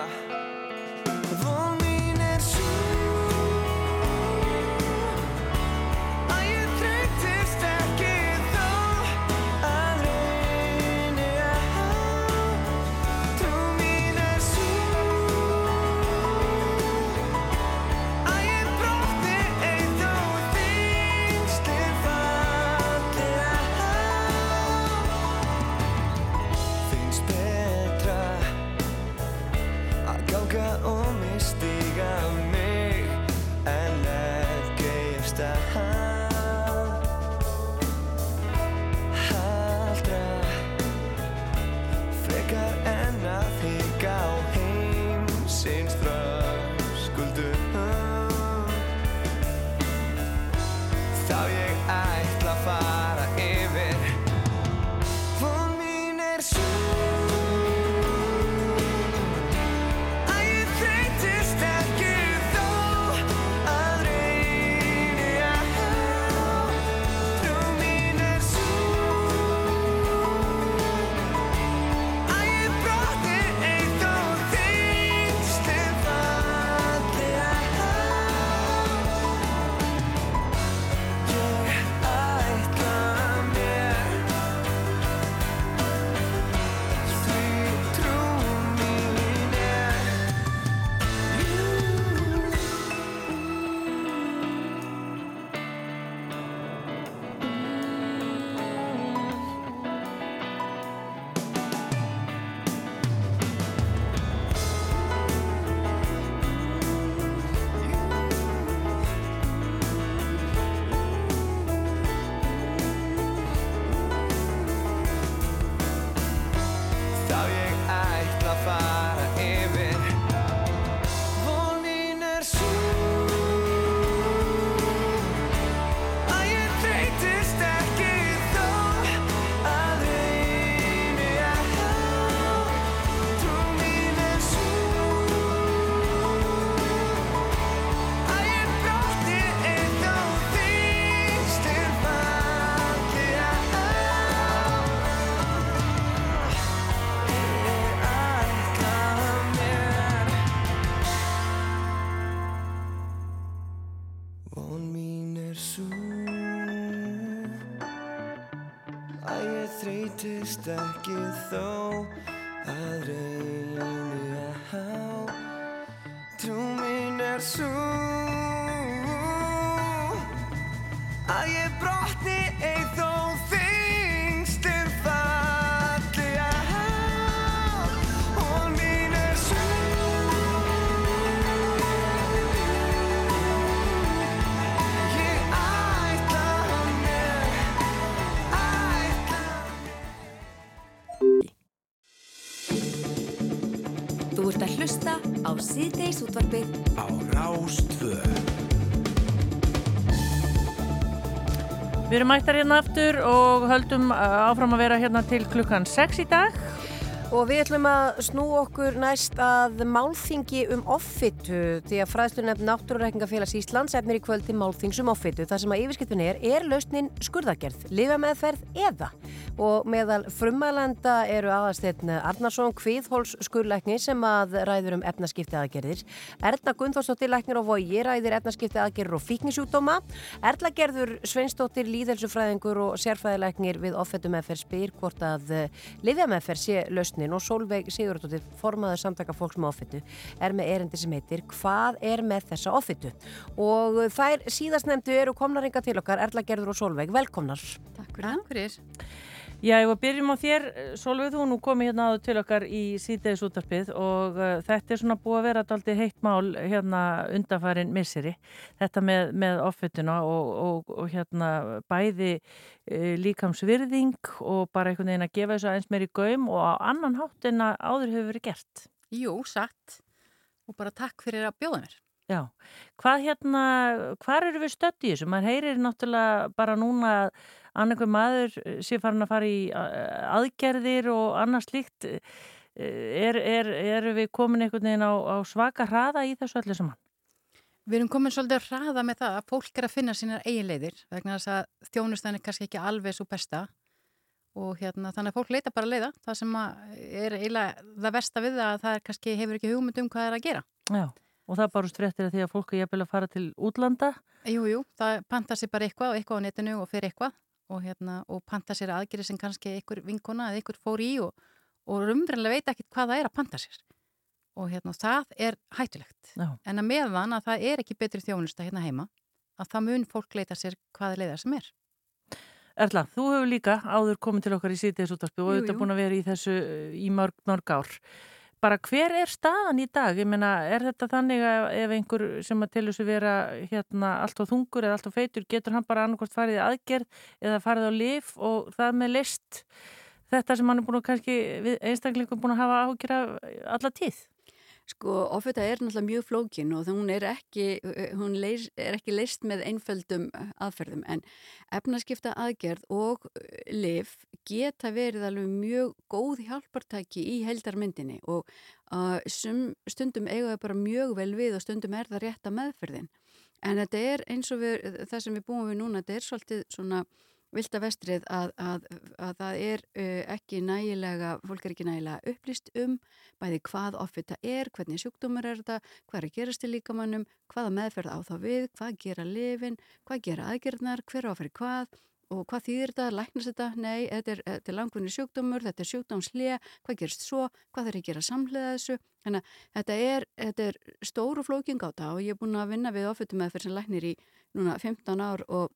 þreytist ekki þó að reyni að há. Trú mín er svo síðdeis útvarpið Á Rástvö Við erum mættar hérna aftur og höldum uh, áfram að vera hérna til klukkan 6 í dag. Og við ætlum að snú okkur næst að málþingi um offitu því að fræðslunefn Náttúrureikingafélags Íslands efnir í kvöldi málþings um offitu. Það sem að yfirskiptun er, er lausnin skurðagerð, lifameðferð eða. Og meðal frumælenda eru aðasteinn Arnarsson Kvíðhóls skurðlækni sem að ræður um efnaskipti aðgerðir. Erna Gunnþórsdóttir læknir og vogi ræðir efnaskipti aðgerður og fíknisjúkdóma. Erla Gerður Sveinsdóttir líðelsufræðingur og sérfræðilæknir við offitummeðferð spyr hvort að lifameðferð sé lausnin og Solveig Sigurðardóttir, formaður samtaka fólks með offitu, er með erindi sem heitir Hvað er með þessa offitu? Og þær síðast nefndu eru komnar yngar til okkar, Erla Gerður og Solveig, velkomnar. Takk fyrir. Já, ég var að byrjum á þér, Solveig, þú nú komið hérna áður til okkar í síðdeis útarpið og uh, þetta er svona búið að vera alltaf heitt mál hérna undanfærin misseri. Þetta með, með offituna og, og, og hérna bæði uh, líkamsvirðing og bara einhvern veginn að gefa þessu aðeins meir í gaum og á annan hátt en að áður hefur verið gert. Jú, satt. Og bara takk fyrir að bjóða mér. Já, hvað hérna, hvað eru við í þessu? Man heyrir náttúrulega bara núna að annarkur maður sé farin að fara í aðgerðir og annars líkt. er, er, er við komin einhvern veginn á, á svaka hraða í þessu öllu saman? Við erum komin svolítið að hraða með það að fólk er að finna sínar eigin leiðir vegna þess að þjónustan er kannski ekki alveg svo besta og hérna þannig að fólk leita bara leiða það sem er eiginlega það versta við það að það er kannski hefur ekki hugmynd um hvað það er að gera. Já, og það barust fréttir að því að fólk er jafnvel að fara til útlanda. Jú, jú, það panta sér bara eitthvað og eitthvað á netinu og fyrir eitthvað og, hérna, og panta sér aðgerið sem kannski einhver vinkona eða einhver fór í og, og umverulega veit ekki hvað það er að panta sér og hérna, það er hættulegt Já. en að meðan að það er ekki betri þjónusta hérna heima að það mun fólk leita sér hvaða leiðar sem er. Erla, þú hefur líka áður komið til okkar í sítiðsúttarpi og auðvitað búin að vera í þessu uh, í mörg, mörg ár. Bara hver er staðan í dag? Ég meina, er þetta þannig að ef einhver sem að til þessu vera hérna allt á þungur eða allt á feitur, getur hann bara annarkvæmt farið í aðgerð eða farið á lif og það með list þetta sem hann er búin að kannski einstaklingum búin að hafa ágjur af alla tíð? Sko, offita er náttúrulega mjög flókin og hún er ekki, hún leys, er ekki leist með einföldum aðferðum en efnaskipta aðgerð og lif geta verið alveg mjög góð hjálpartæki í heldarmyndinni og uh, stundum eiga það bara mjög vel við og stundum er það rétta meðferðin. En þetta er eins og við, það sem við búum við núna, þetta er svolítið svona vilda vestrið að, að, að það er ekki nægilega, fólk er ekki nægilega upplýst um bæði hvað offita er, hvernig sjúkdómur er þetta, hvað er að gerast til líkamannum, hvaða meðferð á þá við, hvað gera lifin, hvað gera aðgerðnar, hver á að fyrir hvað og hvað þýðir þetta, læknast þetta, nei, þetta er, þetta er langvinni sjúkdómur, þetta er sjúkdómslega, hvað gerist svo, hvað þarf að gera samhliða þessu, þannig að þetta er, þetta er stóru flóking á það og ég er búin að vinna við offitum meðferð sem læknir í núna 15 ár og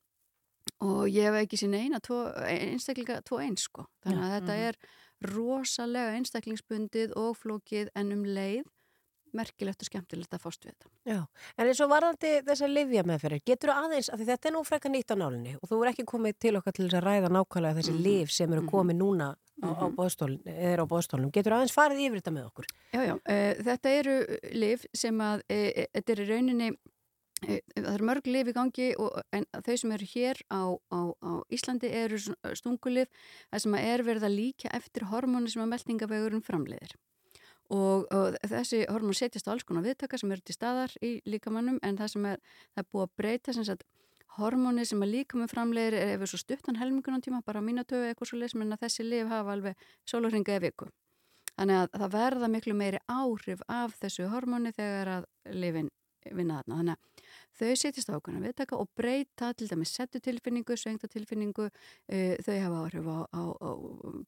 og ég hef ekki sín eina einstaklinga tvo eins sko þannig að Já, þetta mhm. er rosalega einstaklingsbundið og flókið en um leið merkilegt og skemmtilegt að fást við þetta Já, en eins og varðandi þessar livja meðferðir, getur þú aðeins, af því þetta er nú frekar nýtt á nálinni og þú er ekki komið til okkar til þess að ræða nákvæmlega þessi Mhm. liv sem eru komið núna á, á Mhm. á bóðstólunum, getur þú aðeins farið yfir þetta með okkur? Já, já, uh, þetta eru liv sem að, uh, þetta er í rauninni það eru mörg liv í gangi og, en þau sem eru hér á, á, á Íslandi eru svona stungulif það sem er verið að líka eftir hormóni sem að meldingavegurinn framleiðir. Og, og þessi hormón setjast á alls konar viðtaka sem eru til staðar í líkamannum en það sem er, það er búið að breyta sem sagt hormóni sem að líkamann framleiðir er eftir svo stuttan helmingunan tíma bara mínutöfu eitthvað svo leys menn að þessi lif hafa alveg sólurringa eða viku. Þannig að það verða miklu meiri áhrif af þessu hormóni þegar að lifin vinna þarna. Þannig að þau setjast á okkurna viðtaka og breyta til dæmis settutilfinningu, svengtatilfinningu uh, þau hafa áhrif á, á, á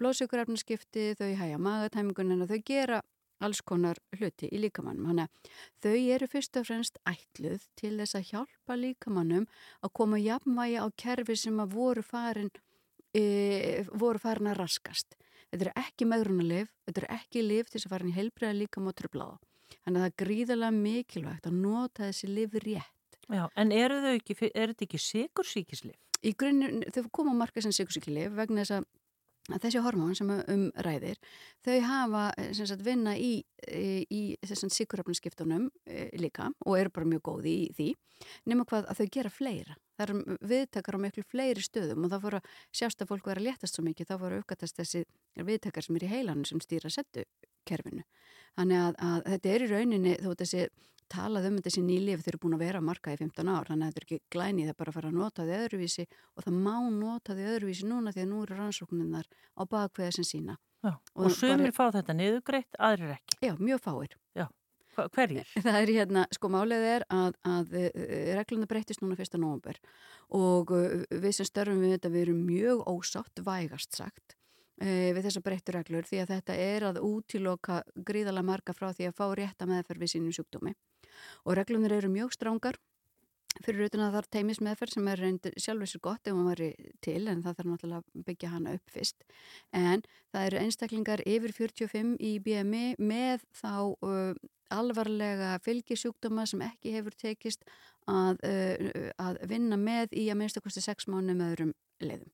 blóðsjökurefnaskipti, þau hæja magatæmingun en þau gera alls konar hluti í líkamannum. Þannig að þau eru fyrst og fremst ætluð til þess að hjálpa líkamannum að koma jafnvægi á kerfi sem að voru farin, e, voru farin að raskast. Þetta er ekki megrunarlif, þetta er ekki lif til þess að fara inn í heilbreyða líkam og tröflaða. Þannig að það er gríðarlega mikilvægt að nota þessi lif rétt. Já, en eru þau ekki, eru þetta ekki sikursíkislif? Í grunninn, þau koma á marka sem sikursíkilif vegna þess að þessi hormón sem um ræðir þau hafa eh, sagt vinna í, í, í þessum sikuröfnskiptunum e, líka og eru bara mjög góði í því nema hvað að þau gera fleira það eru viðtakar á miklu fleiri stöðum og það fór að sjást að fólk vera léttast svo mikið þá fór að uppgætast þessi viðtakar sem er í heilanum sem stýra settu kerfinu þannig að, að þetta er í rauninni þó þessi talað um þessi nýlif þau eru búin að vera að marka í 15 ár þannig að þetta er ekki glæni það er bara að fara að nota því öðruvísi og það má nota því öðruvísi núna því að nú eru rannsókninnar á bakveða sem sína Já, og, og sumir fá þetta niðugreitt, aðrir ekki. Já, mjög fáir. Já, hverjir? Það er hérna, sko málið er að, að regluna breytist núna fyrsta nógumber og uh, við sem störfum við þetta við erum mjög ósátt, vægast sagt við þessar breyttu reglur því að þetta er að útiloka gríðalega marga frá því að fá rétta meðferð við sínum sjúkdómi og reglunir eru mjög strángar fyrir utan að það er teimis meðferð sem er reyndir sjálfur sér gott ef hún var til en það þarf náttúrulega að byggja hana upp fyrst. En það eru einstaklingar yfir 45 í BMI með þá uh, alvarlega fylgisjúkdóma sem ekki hefur tekist að, uh, að vinna með í að minnstakosti 6 mánu með öðrum leiðum.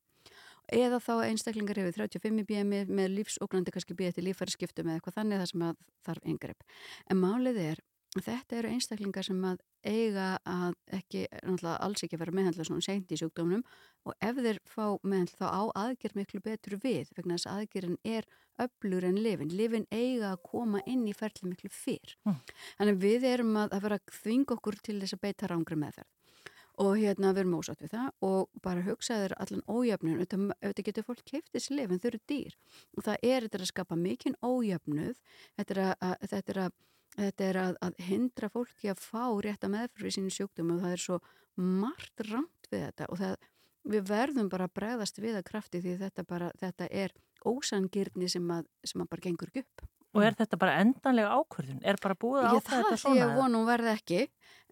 Eða þá einstaklingar hefur 35 í BMI með lífsógrandi kannski býða til lífæri skiptum eða eitthvað þannig það sem að þarf yngrepp en málið er þetta eru einstaklingar sem að eiga að ekki, náttúrulega alls ekki vera meðhandla svona seint í sjúkdómnum og ef þeir fá meðhandla þá á aðgerð miklu betur við vegna þess að aðgerðin er öflur en lifin. Lifin eiga að koma inn í ferli miklu fyrr. Mm. Þannig við erum að, að vera að þvinga okkur til þess að beita rángri meðferð og hérna við erum ósátt við það og bara hugsaður allan ójöfnun auðvitað getur fólk keiftið sér lif en þau eru dýr og það er þetta að skapa mikinn ójöfnuð þetta er að, að, þetta er að, þetta er að, að hindra fólki að fá rétta meðfyrir í sínu sjúkdum og það er svo margt rámt við þetta og það, við verðum bara að bregðast við að krafti því þetta, bara, þetta er ósangirni sem að, sem að bara gengur upp Og er þetta bara endanlega ákvörðun? Er bara búið að það þetta svona? ég vona hún verði ekki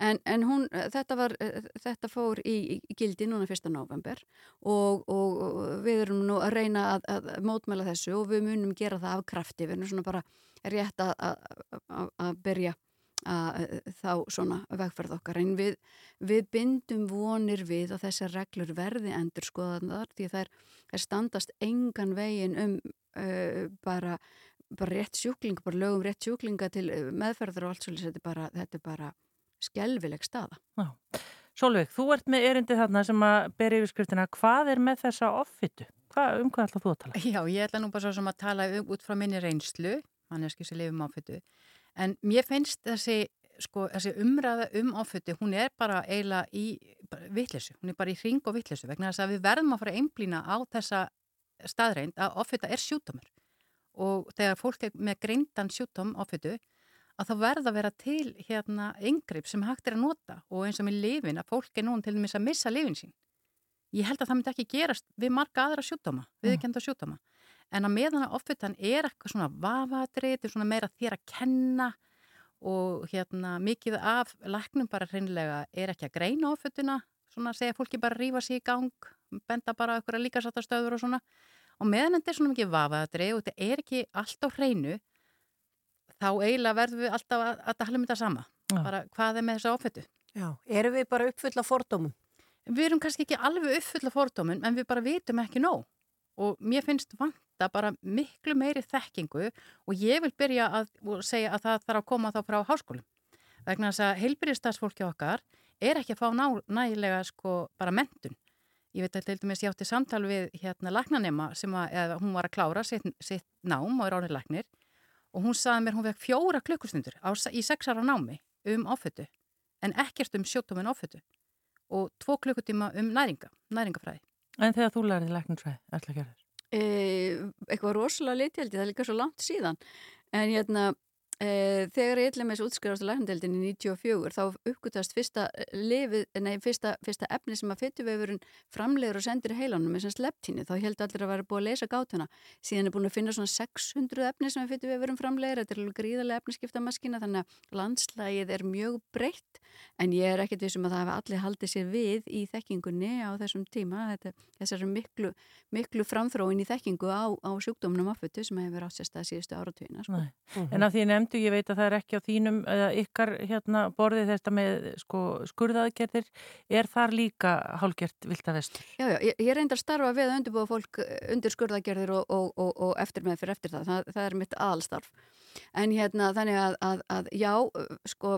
en, en hún, þetta, var, eh, þetta fór í, í gildi núna 1. november og, og, við erum nú að reyna að, að mótmæla þessu og við munum gera það af krafti við erum svona bara rétt að, að, að, byrja að þá svona vegferð okkar en við, við bindum vonir við að þessar reglur verði endur skoðanar því þær, þær standast engan vegin um uh, bara bara rétt sjúkling, bara lögum rétt sjúklinga til eh, meðferðar og allt svolítið, þetta er bara, þetta er bara skelvileg staða. Já. Solveig, þú ert með erindi þarna sem að beri yfirskriftina, hvað er með þessa offitu? Hvað, um hvað ætla þú að tala? Já, ég ætla nú bara svo sem að tala um, út frá minni reynslu, manneski sem lifum áfötu, en mér finnst þessi, sko, þessi umræða um áfötu, hún er bara eiginlega í vittlesu, hún er bara í hring og vittlesu, vegna þess að við verðum að fara einblýna á þessa staðreind að áföta er sjútumur og þegar fólk er með greindan sjútum áfötu, að það verða að vera til hérna yngreip sem hægt er að nota og eins og með lifin að fólk er núna til dæmis að missa lifin sín. Ég held að það myndi ekki gerast við marga aðra sjútdóma, viðkenda sjútdóma. En að meðan að offitan er eitthvað svona vafadrið, þetta er svona meira þér að kenna og hérna mikið af læknum bara hreinlega er ekki að greina offituna, svona segja fólki bara rífa sig í gang, benda bara okkur að líka satta stöður og svona. Og meðan þetta er svona mikið vafadrið og þetta er ekki allt á hreinu, þá eiginlega verðum við alltaf að, að tala um þetta sama. Já. Bara hvað er með þessa offitu? Já, erum við bara uppfulla fordómum? Við erum kannski ekki alveg uppfulla fordómin en við bara vitum ekki nóg og mér finnst vanta bara miklu meiri þekkingu og ég vil byrja að segja að það þarf að koma þá frá háskólum vegna þess að heilbyrjastafsfólki okkar er ekki að fá nægilega sko bara mentun. Ég veit að til dæmis ég átti samtal við hérna lagnanema sem að, eða, hún var að klára sitt, sitt nám og er árið lagnir og hún saði mér hún vekk fjóra klukkustundur á, í sex ára námi um áfötu en ekkert um sjóttómin áfötu og tvo klukkutíma um næringa, næringafræði. En þegar þú lærið að gera þér? E, eitthvað rosalega litjaldi, það er líka svo langt síðan en hérna þegar ég ætla með þessu útskriðast á læknadeildin í 94 þá uppgötast fyrsta lifið, nei, fyrsta, fyrsta efni sem að fytuvefurinn framlegur og sendir í heilanum með sem sleptíni, þá held allir að vera búið að lesa gátuna, síðan er búin að finna svona 600 efni sem að fytuvefurinn framlegur þetta er alveg gríðarlega efniskipta maskina þannig að landslægið er mjög breytt. En ég er ekkert vissum að það hefur allir haldið sér við í þekkingunni á þessum tíma. Þetta, þessari miklu, miklu framþróin í þekkingu á, á sjúkdómnum því ég veit að það er ekki á þínum eða ykkar hérna borðið þetta með sko skurðaðgerðir, er þar líka hálgert vilda vestur? Já, já, ég, ég reyndar starfa við að undirbúa fólk eh, undir skurðagerðir og, og, og, og eftir með fyrir eftir það. það, það er mitt aðalstarf. En hérna þannig að, að, að já, eh, sko,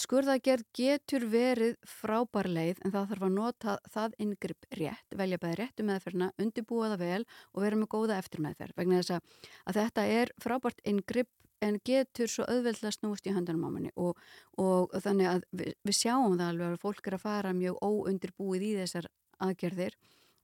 skurðagerð getur verið frábær leið en það þarf að nota það yngripp rétt, velja bæði réttu meðferna, undirbúa það vel og vera með góða eftirmeðferð. Vegna þess að þetta er frábært yngripp en getur svo auðveldlega snúst í höndanum á manni og, og þannig að við, við sjáum það alveg að fólk er að fara mjög óundirbúið í þessar aðgerðir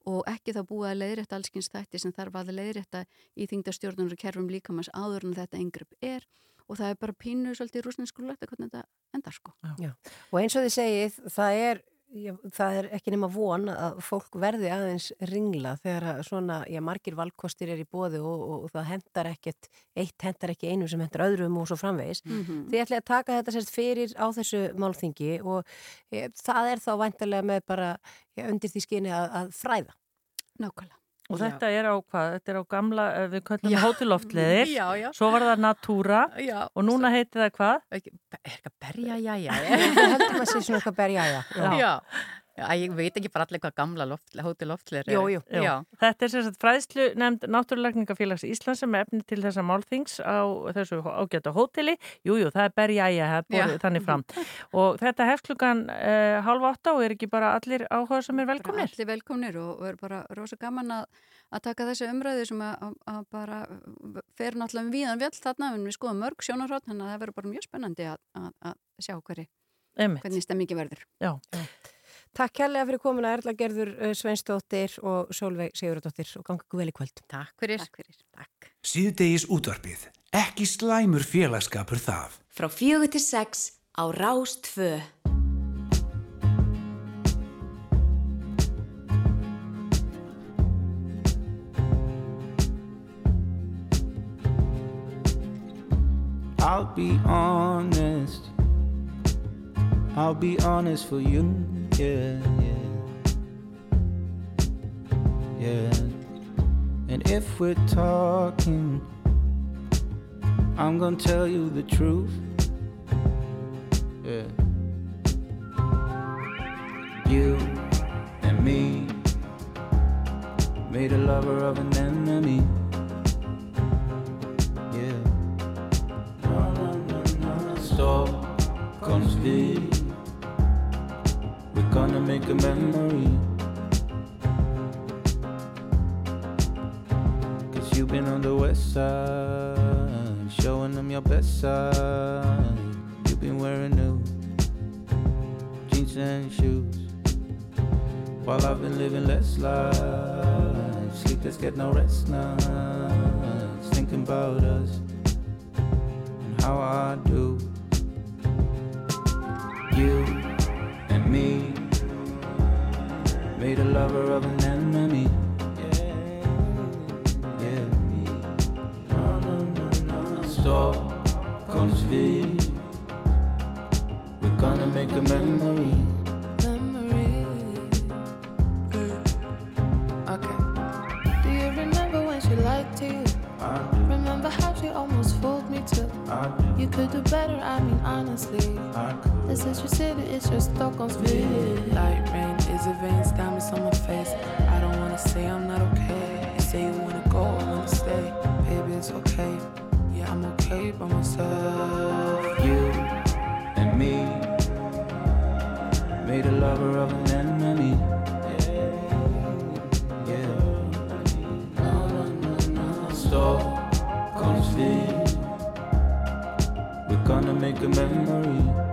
og ekki þá búið að leiðrétta allskins þætti sem þarf að leiðrétta í þingdastjórnur og kerfum líkamans áður en þetta yngripp er og það er bara pínu svolítið rúsneskulegt að hvernig þetta endar sko. Já. Og eins og þið segið, það er, já, það er ekki nema von að fólk verði aðeins ringla þegar að svona, já, margir valkostir er í bóði og, og, og það hendar ekkert, eitt hendar ekki einu sem hendar öðrum og svo framvegis. Mm -hmm. Þið ætlaði að taka þetta sérst fyrir á þessu málþingi og e, það er þá væntalega með bara ja, undir því skyni að, að fræða. Nákvæmlega. Og Já. þetta er á hvað? Þetta er á gamla, eh, við köllum Já. hótiloftleðir, Já, já. svo var það Natúra Já. og núna heitir það hvað? Er ekki að berja, já, já. Það heldur maður sér svona eitthvað berja, já. Já, Æ, ég veit ekki bara allir hvað gamla loft, hótel loftleir Jú, jú. Já. Þetta er sem sagt fræðslu nefnd Náttúrulegningafélags Íslands sem er efni til þessa málþings á þessu ágæta hóteli. Jújú, jú, það er það er borðið Já. þannig fram. Og þetta hefst klukkan uh, halv átta og er ekki bara allir áhuga sem er bara velkomnir? allir velkomnir og, og er bara rosa gaman að, að taka þessi umræðu sem að, að, að bara fer náttúrulega um víðan vjall þarna en við skoðum mörg sjónarhótt þannig að það verður bara mjög spennandi að, að, að sjá hverju, hvernig stemmingi verður. Já. Takk kærlega fyrir komuna Erla Gerður uh, Sveinsdóttir og Solveig Sigurðardóttir og ganga ykkur vel í kvöld. Takk fyrir. Takk fyrir. Takk. Síðdegis útvarpið. Ekki slæmur félagskapur það. Frá fjögur til sex á Rás 2. I'll be honest. I'll be honest for you. Yeah, yeah. Yeah. And if we're talking, I'm gonna tell you the truth. Yeah. You and me made a lover of an enemy. Yeah. No, no, gonna make a memory. Cause you've been on the west side, showing them your best side. You've been wearing new jeans and shoes. While I've been living less life, sleepless, get no rest nights, thinking about us and how I do. You and me made a lover of an enemy. Yeah. No, no, no, no. V. We're gonna make a memory. You could do better, I mean honestly. I. This is your city, it's your Stockholm's Light rain is a veins, diamonds on my face. I don't wanna say I'm not okay. You say you wanna go, I wanna stay. Baby, it's okay. Yeah, I'm okay by myself. like a memory.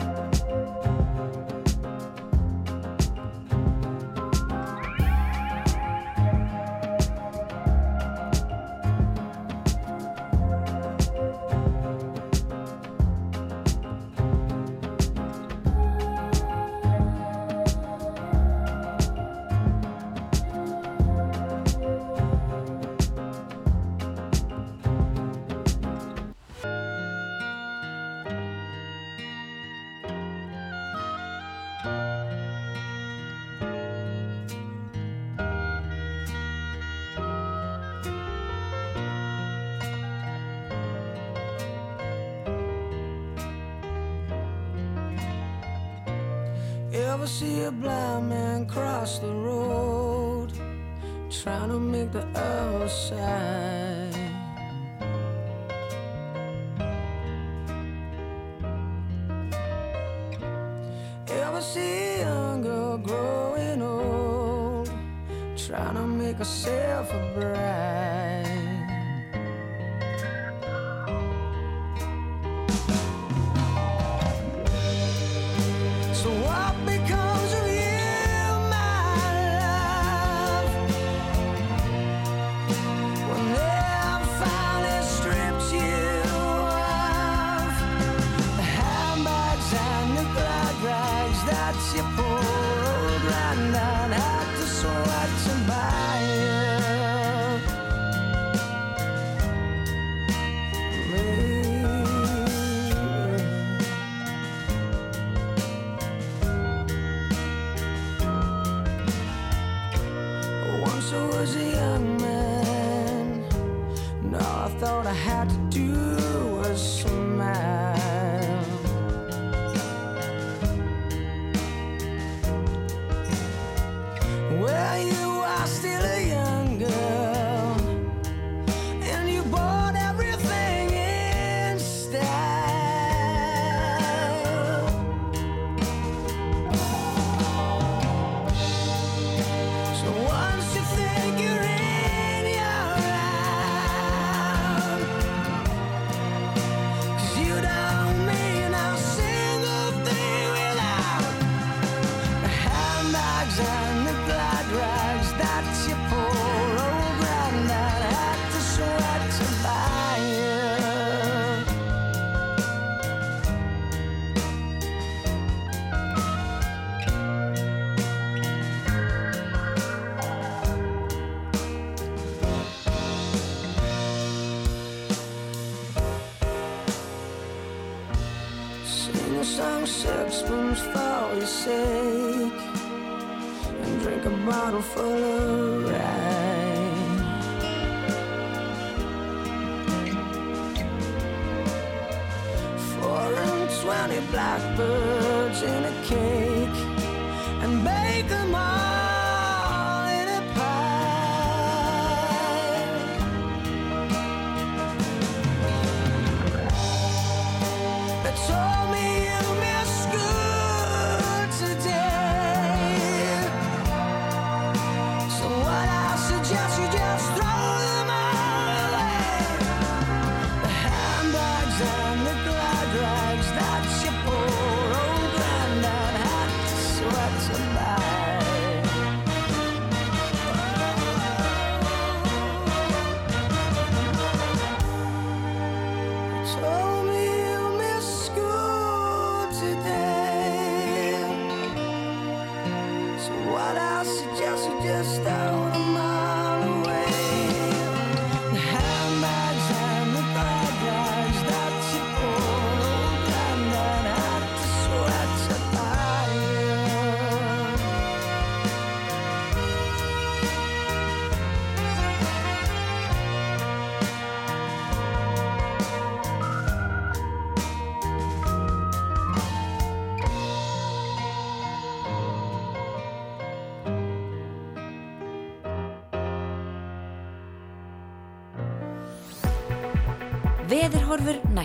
blackbird.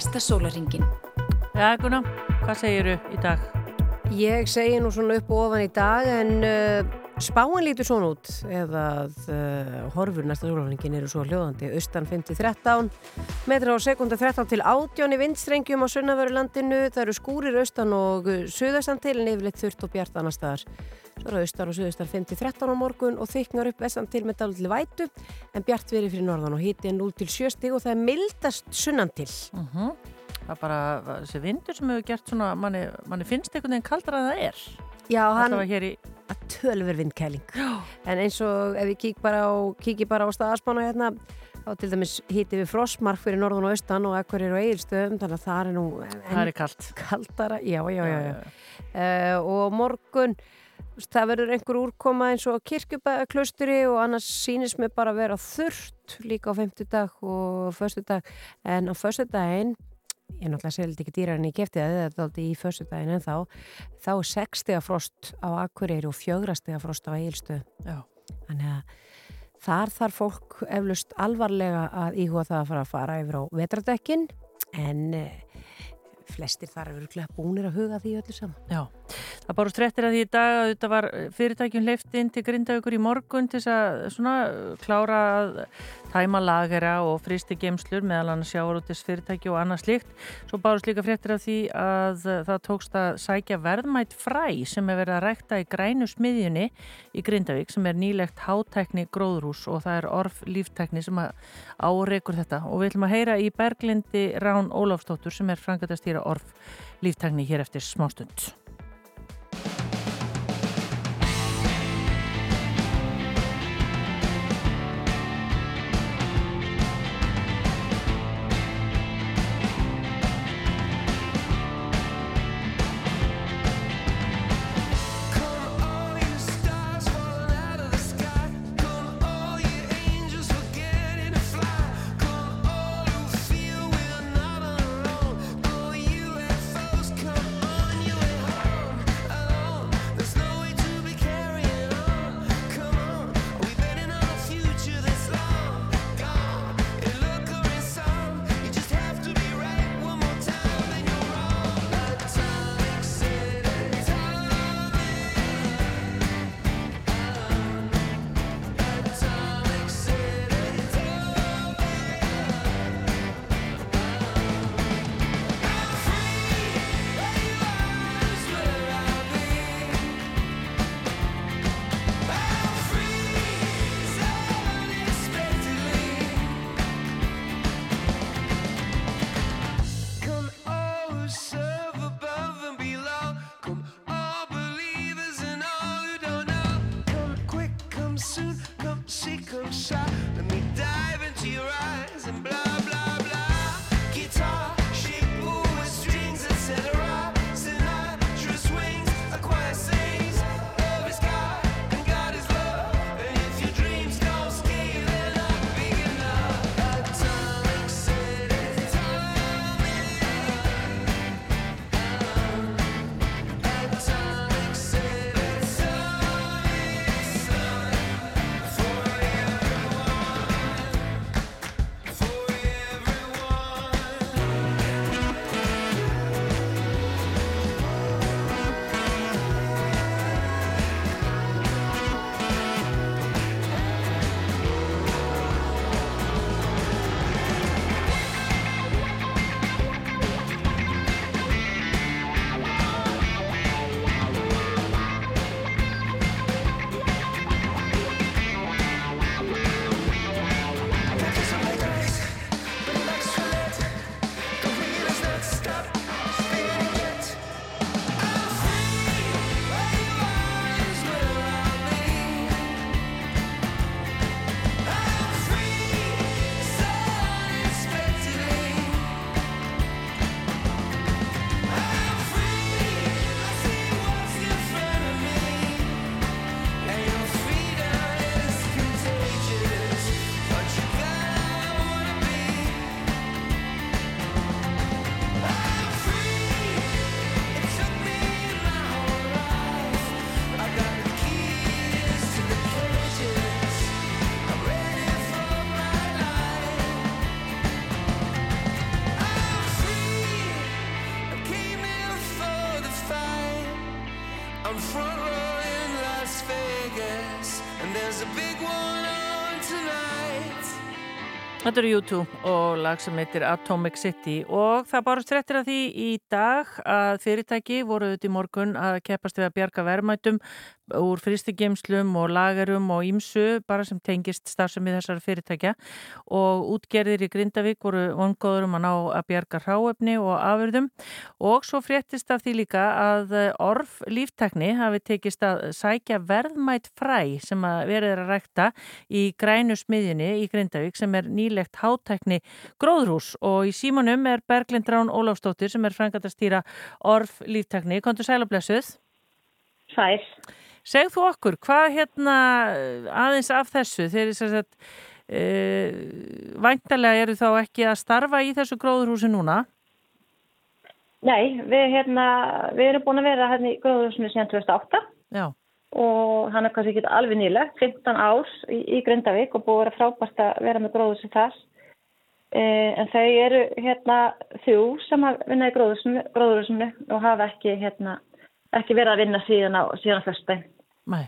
Næsta sólaringin. Já, Gunnar, hvað segiru í dag? Ég segi nú svona upp og ofan í dag en uh, spáin lítur svona út eða uh, horfur næsta sólafningin eru svo hljóðandi austan 5-13 metra á sekunda 13 til 18 í vindstrengjum á sunnavörulandinu það eru skúrir austan og suðaustan til en yfirleitt þurft og bjart annar staðar austan og suðaustan 5-13 á morgun og þyknar upp vestan til með dálítið vætu en bjart verið fyrir norðan og hiti 0-7 stig og það er mildast sunnan til Uh Það er bara þessi vindur sem hefur gert svona, manni, manni finnst einhvern veginn kaldra en það er. Já, hann í... að tölver vindkæling en eins og ef við kík bara á, bara á staðaspána hérna þá til dæmis hítið við frostmark fyrir norðan og austan og ekkur eru á eigilstöðum þannig að það er nú Það er kalt. kaldara, já, já, já, já. Uh, og morgun það verður einhver úrkoma eins og á kirkjubaklausturi og annars sýnist mér bara að vera þurrt líka á femtudag og föstudag. En á föstudaginn ég er náttúrulega segildi ekki dýrar en ég gefti það þetta aldrei í föstudaginn en þá þá er 6 stiga frost á Akureyri og 4 stiga frost á Egilstöð Já. þannig að þar þarf fólk eflust alvarlega að íhuga það að fara að fara yfir á vetradekkin en eh, flestir þar eru búnir að huga því öllu saman. Já, það bárust réttir að því í dag að þetta var fyrirtækjum hleyft inn til Grindavíkur í morgun til þess að svona klára að tæma lagera og fristi gemslur meðal annars sjávarútis fyrirtæki og annað slíkt. Svo bárust líka fréttir af því að það tókst að sækja verðmætt fræ sem er verið að rækta í grænu smiðjunni í Grindavík sem er nýlegt hátækni gróðrús og það er orf líftækni sem áreikur þetta og við ætlum að heyra í Berglindi Rán Ólafstóttur sem er frangatastýra orf líftækni hér eftir smástund. Þetta eru YouTube og lag sem heitir Atomic City og það bara strettir að því í dag að fyrirtæki voru auðvitað í morgun að keppast við að bjarga verðmætum úr fristigemslum og lagerum og ímsu bara sem tengist starfsemi þessar fyrirtækja og útgerðir í Grindavík voru vongóður um að ná að bjarga ráefni og afurðum og svo fréttist af því líka að orf líftekni hafi tekist að sækja verðmætt fræ sem að verið er að rækta í grænu smiðjunni í Grindavík sem er nýlegt hátækni gróðrús og í símanum er Berglind Rán Ólafstóttir sem er frangat að stýra orf líftekni. Kontur sælablessuð? Sæl. Segð þú okkur, hvað hérna aðeins af þessu þegar þess að e, væntalega eru þá ekki að starfa í þessu gróðurhúsi núna? Nei, við, hérna, við erum búin að vera hérna í gróðurhúsinu síðan 2008 Já. og hann er kannski ekki alveg nýlegt, 15 árs í, í Grindavík og búið að vera frábært að vera með gróðurhúsi þess. E, en þau eru hérna þjú sem vinna í gróðurhúsinu og hafa ekki, hérna, ekki verið að vinna síðan á, síðan á fyrstbein. Nei,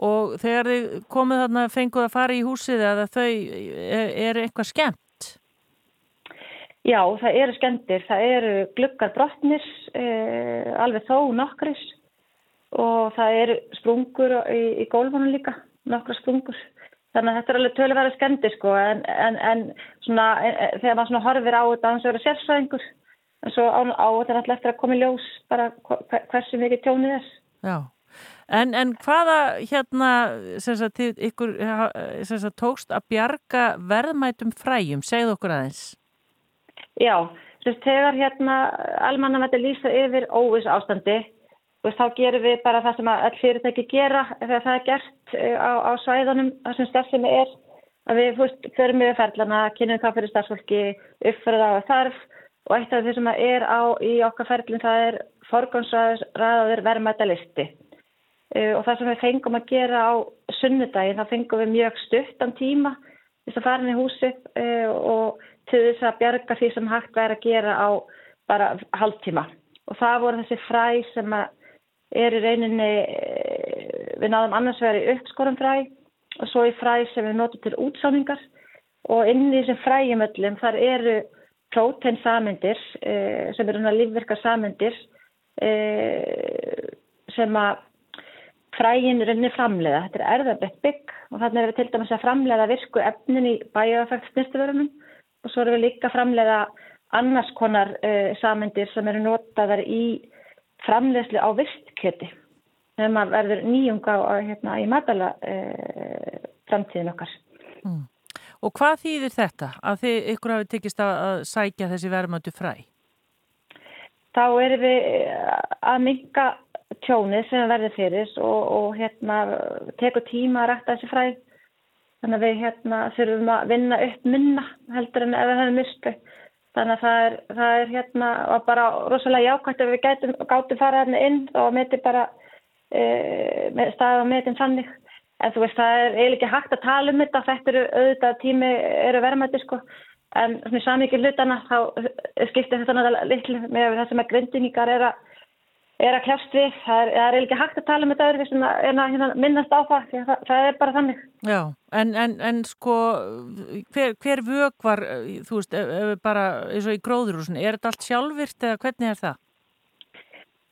og þegar þið komið þarna fenguð að fara í húsið eða þau er, er eitthvað skemmt? Já, það eru skemmtir, það eru gluggar brotnir, eh, alveg þó nokkris og það eru sprungur í, í gólfunum líka, nokkra sprungur. Þannig að þetta er alveg töluverða skemmtir sko en, en, en svona, e, þegar maður svona horfir á þetta hans að vera sérsvæðingur en svo á, á þetta alltaf eftir að koma í ljós bara hversu mikið tjónið er. Já. En, en hvaða hérna sagt, þið, ykkur sagt, tókst að bjarga verðmætum fræjum, segð okkur aðeins. Já, þess þegar hérna almanna þetta lýsa yfir óvis ástandi og þá gerum við bara það sem all fyrirtæki gera þegar það er gert á, á svæðunum þar sem starfsemi er að við fyrst förum við ferlana, kynum það fyrir starfsfólki, uppfyrða á þarf og eitt af því sem er á í okkar ferlin það er forgámsraður verðmæta listi. Uh, og það sem við fengum að gera á sunnudagin, þá fengum við mjög stuttan tíma þess að fara inn í húsi uh, og til þess að bjarga því sem hægt væri að gera á bara hálftíma. Og það voru þessi fræ sem er í reyninni, uh, við náðum annars verið uppskorum fræ og svo í fræ sem við notum til útsáningar og inn í þessum fræjumöllum þar eru próteinsamindir sem eru lífverkar samindir sem að frægin runni framleiða. Þetta er erðarbett bygg og þannig er við til dæmis að framleiða virku efnin í bæjöfægt snýsturverunum og svo erum við líka að framleiða annars konar uh, samindir sem eru notaðar í framleiðslu á vistkjöti þegar maður verður nýjunga á, hérna, í matala uh, framtíðin okkar. Mm. Og hvað þýðir þetta að þið ykkur hafi tekist að, að sækja þessi verðmöndu fræ? Þá erum við að minka tjónið sem verður fyrir og, og hérna tekur tíma að rækta þessi fræð þannig að við hérna þurfum að vinna upp minna heldur en ef við hefum mistu þannig að það er, það er hérna bara rosalega jákvæmt ef við gætum, gátum fara hérna inn og meti bara e, staðið á metin þannig en þú veist það er eiginlega ekki hægt að tala um þetta þetta eru auðvitað tími eru verðmætti sko. En svona samikið hlutana þá skiptir þetta náttúrulega litlu með það sem að grindingar er að er að kljást við, það er, er ekki hægt að tala með það öðru en að hérna, minnast á það, það það er bara þannig. Já, en, en, en sko hver, hver vög var þú veist, ef, ef bara eins og í gróðurúsin er þetta allt sjálfvirt eða hvernig er það?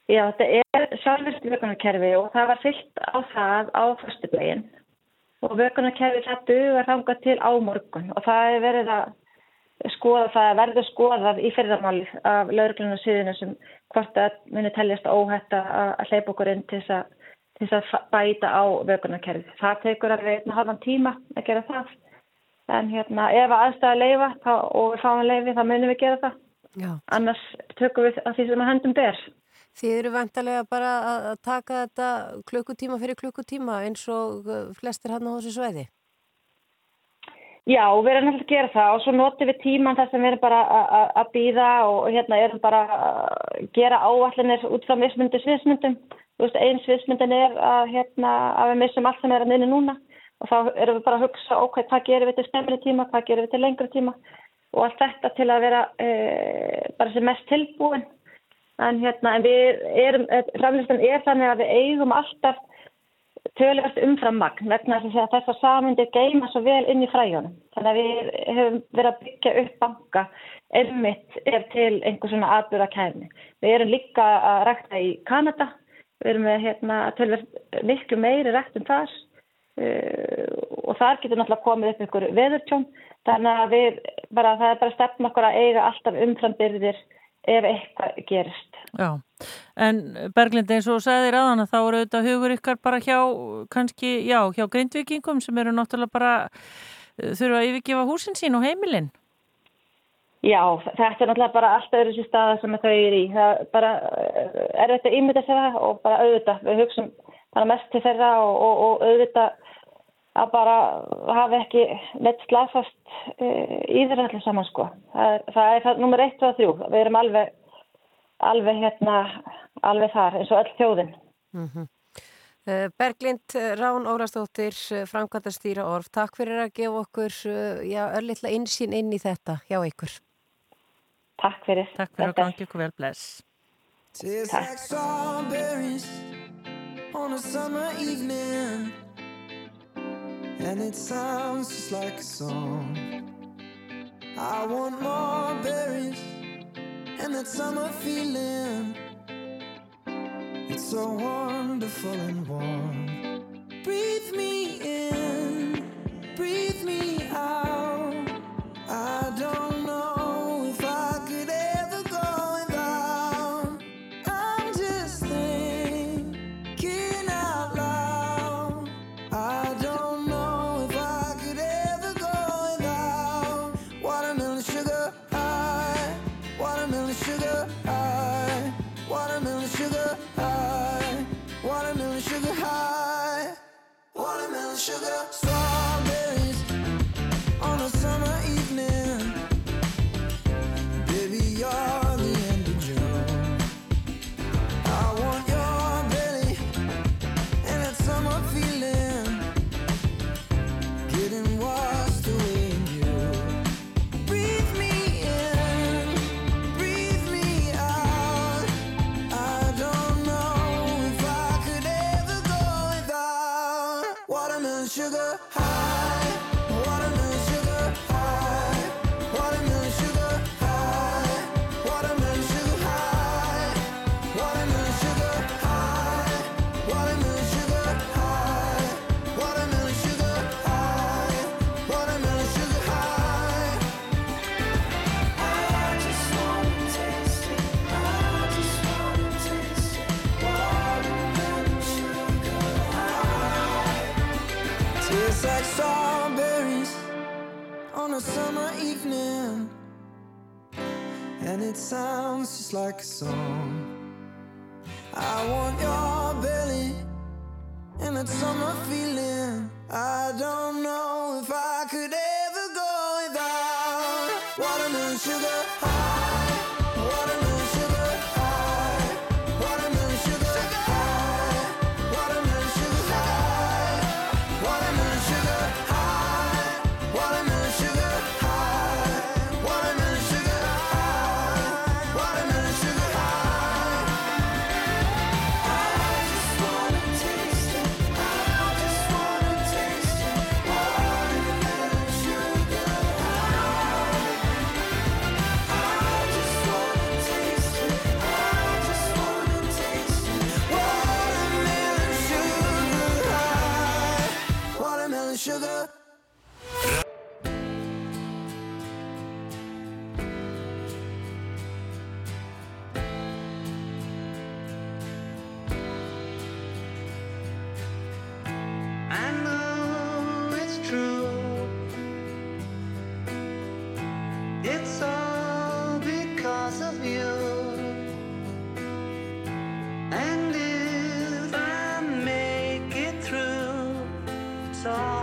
Já, þetta er sjálfvirt vögunarkerfi og það var fyllt á það á fyrstublegin og vögunarkerfi það dugar þanga til á morgun og það er verið að skoða það verður skoðað í fyrramáli af lauruglunum síðinu sem hvort það muni teljast óhætt að hleypa okkur inn til þess að, til þess að bæta á vökunarkerfi. Það tekur alveg einn halvan tíma að gera það. En hérna, ef aðstæða leifa þá, og við fáum leifi þá munum við gera það. Já. Annars tökum við að því sem að hendum ber. Þið eru vantarlega bara að taka þetta klukkutíma fyrir klukkutíma eins og flestir hann á þessu sveiði? Já, við erum alltaf að gera það og svo notum við tíman þar sem við erum bara að býða og hérna erum bara að gera áallinir út frá vissmyndu sviðsmyndum. Þú veist, einn sviðsmyndin er að, hérna, að við missum allt sem er að nynni núna og þá erum við bara að hugsa ok, hvað gerum við til stemmri tíma, hvað gerum við til lengri tíma og allt þetta til að vera e, bara sem mest tilbúin en, hérna, en við erum, framlistan er þannig að við eigum alltaf tölvast umfram magn vegna þess að þessar samundir geima svo vel inn í fræjónum. Þannig að við hefum verið að byggja upp banka einmitt ef til einhver svona atbyrða kæmi. Við erum líka að rækta í Kanada, við erum með hérna, tölvast miklu meiri ræktum þar uh, og þar getur náttúrulega komið upp ykkur veðurtjón. Þannig að við bara, það er bara stefn okkur að eiga alltaf umframbyrðir ef eitthvað gerist. Já, en Berglind eins og sagðir aðan að þá eru auðvitað hugur ykkar bara hjá kannski, já, hjá grindvikingum sem eru náttúrulega bara eh, þurfa að yfirgefa húsin sín og heimilinn. Já, þetta er náttúrulega bara alltaf öðru sér staða sem þau eru í. Það er bara eh, erfitt að ímynda sér það og bara auðvitað. Við hugsaum bara mest til þeirra og, og, og auðvitað að bara hafa ekki neitt slagfast uh, í þeirra allir saman sko. Það er það, er það nummer 1 og 3. Við erum alveg, alveg hérna, alveg þar eins og öll þjóðin. Mm -hmm. Berglind Rán Órastóttir, framkvæmtastýra orð, takk fyrir að gefa okkur já, örlittla insýn inn í þetta hjá ykkur. Takk fyrir. Takk fyrir að gangi ykkur vel bless. Tastes And it sounds just like a song. I want more berries and that summer feeling. It's so wonderful and warm. Breathe me in, breathe me out. I sugar it sounds just like a song. I want your belly and that summer feeling. I don't 있어.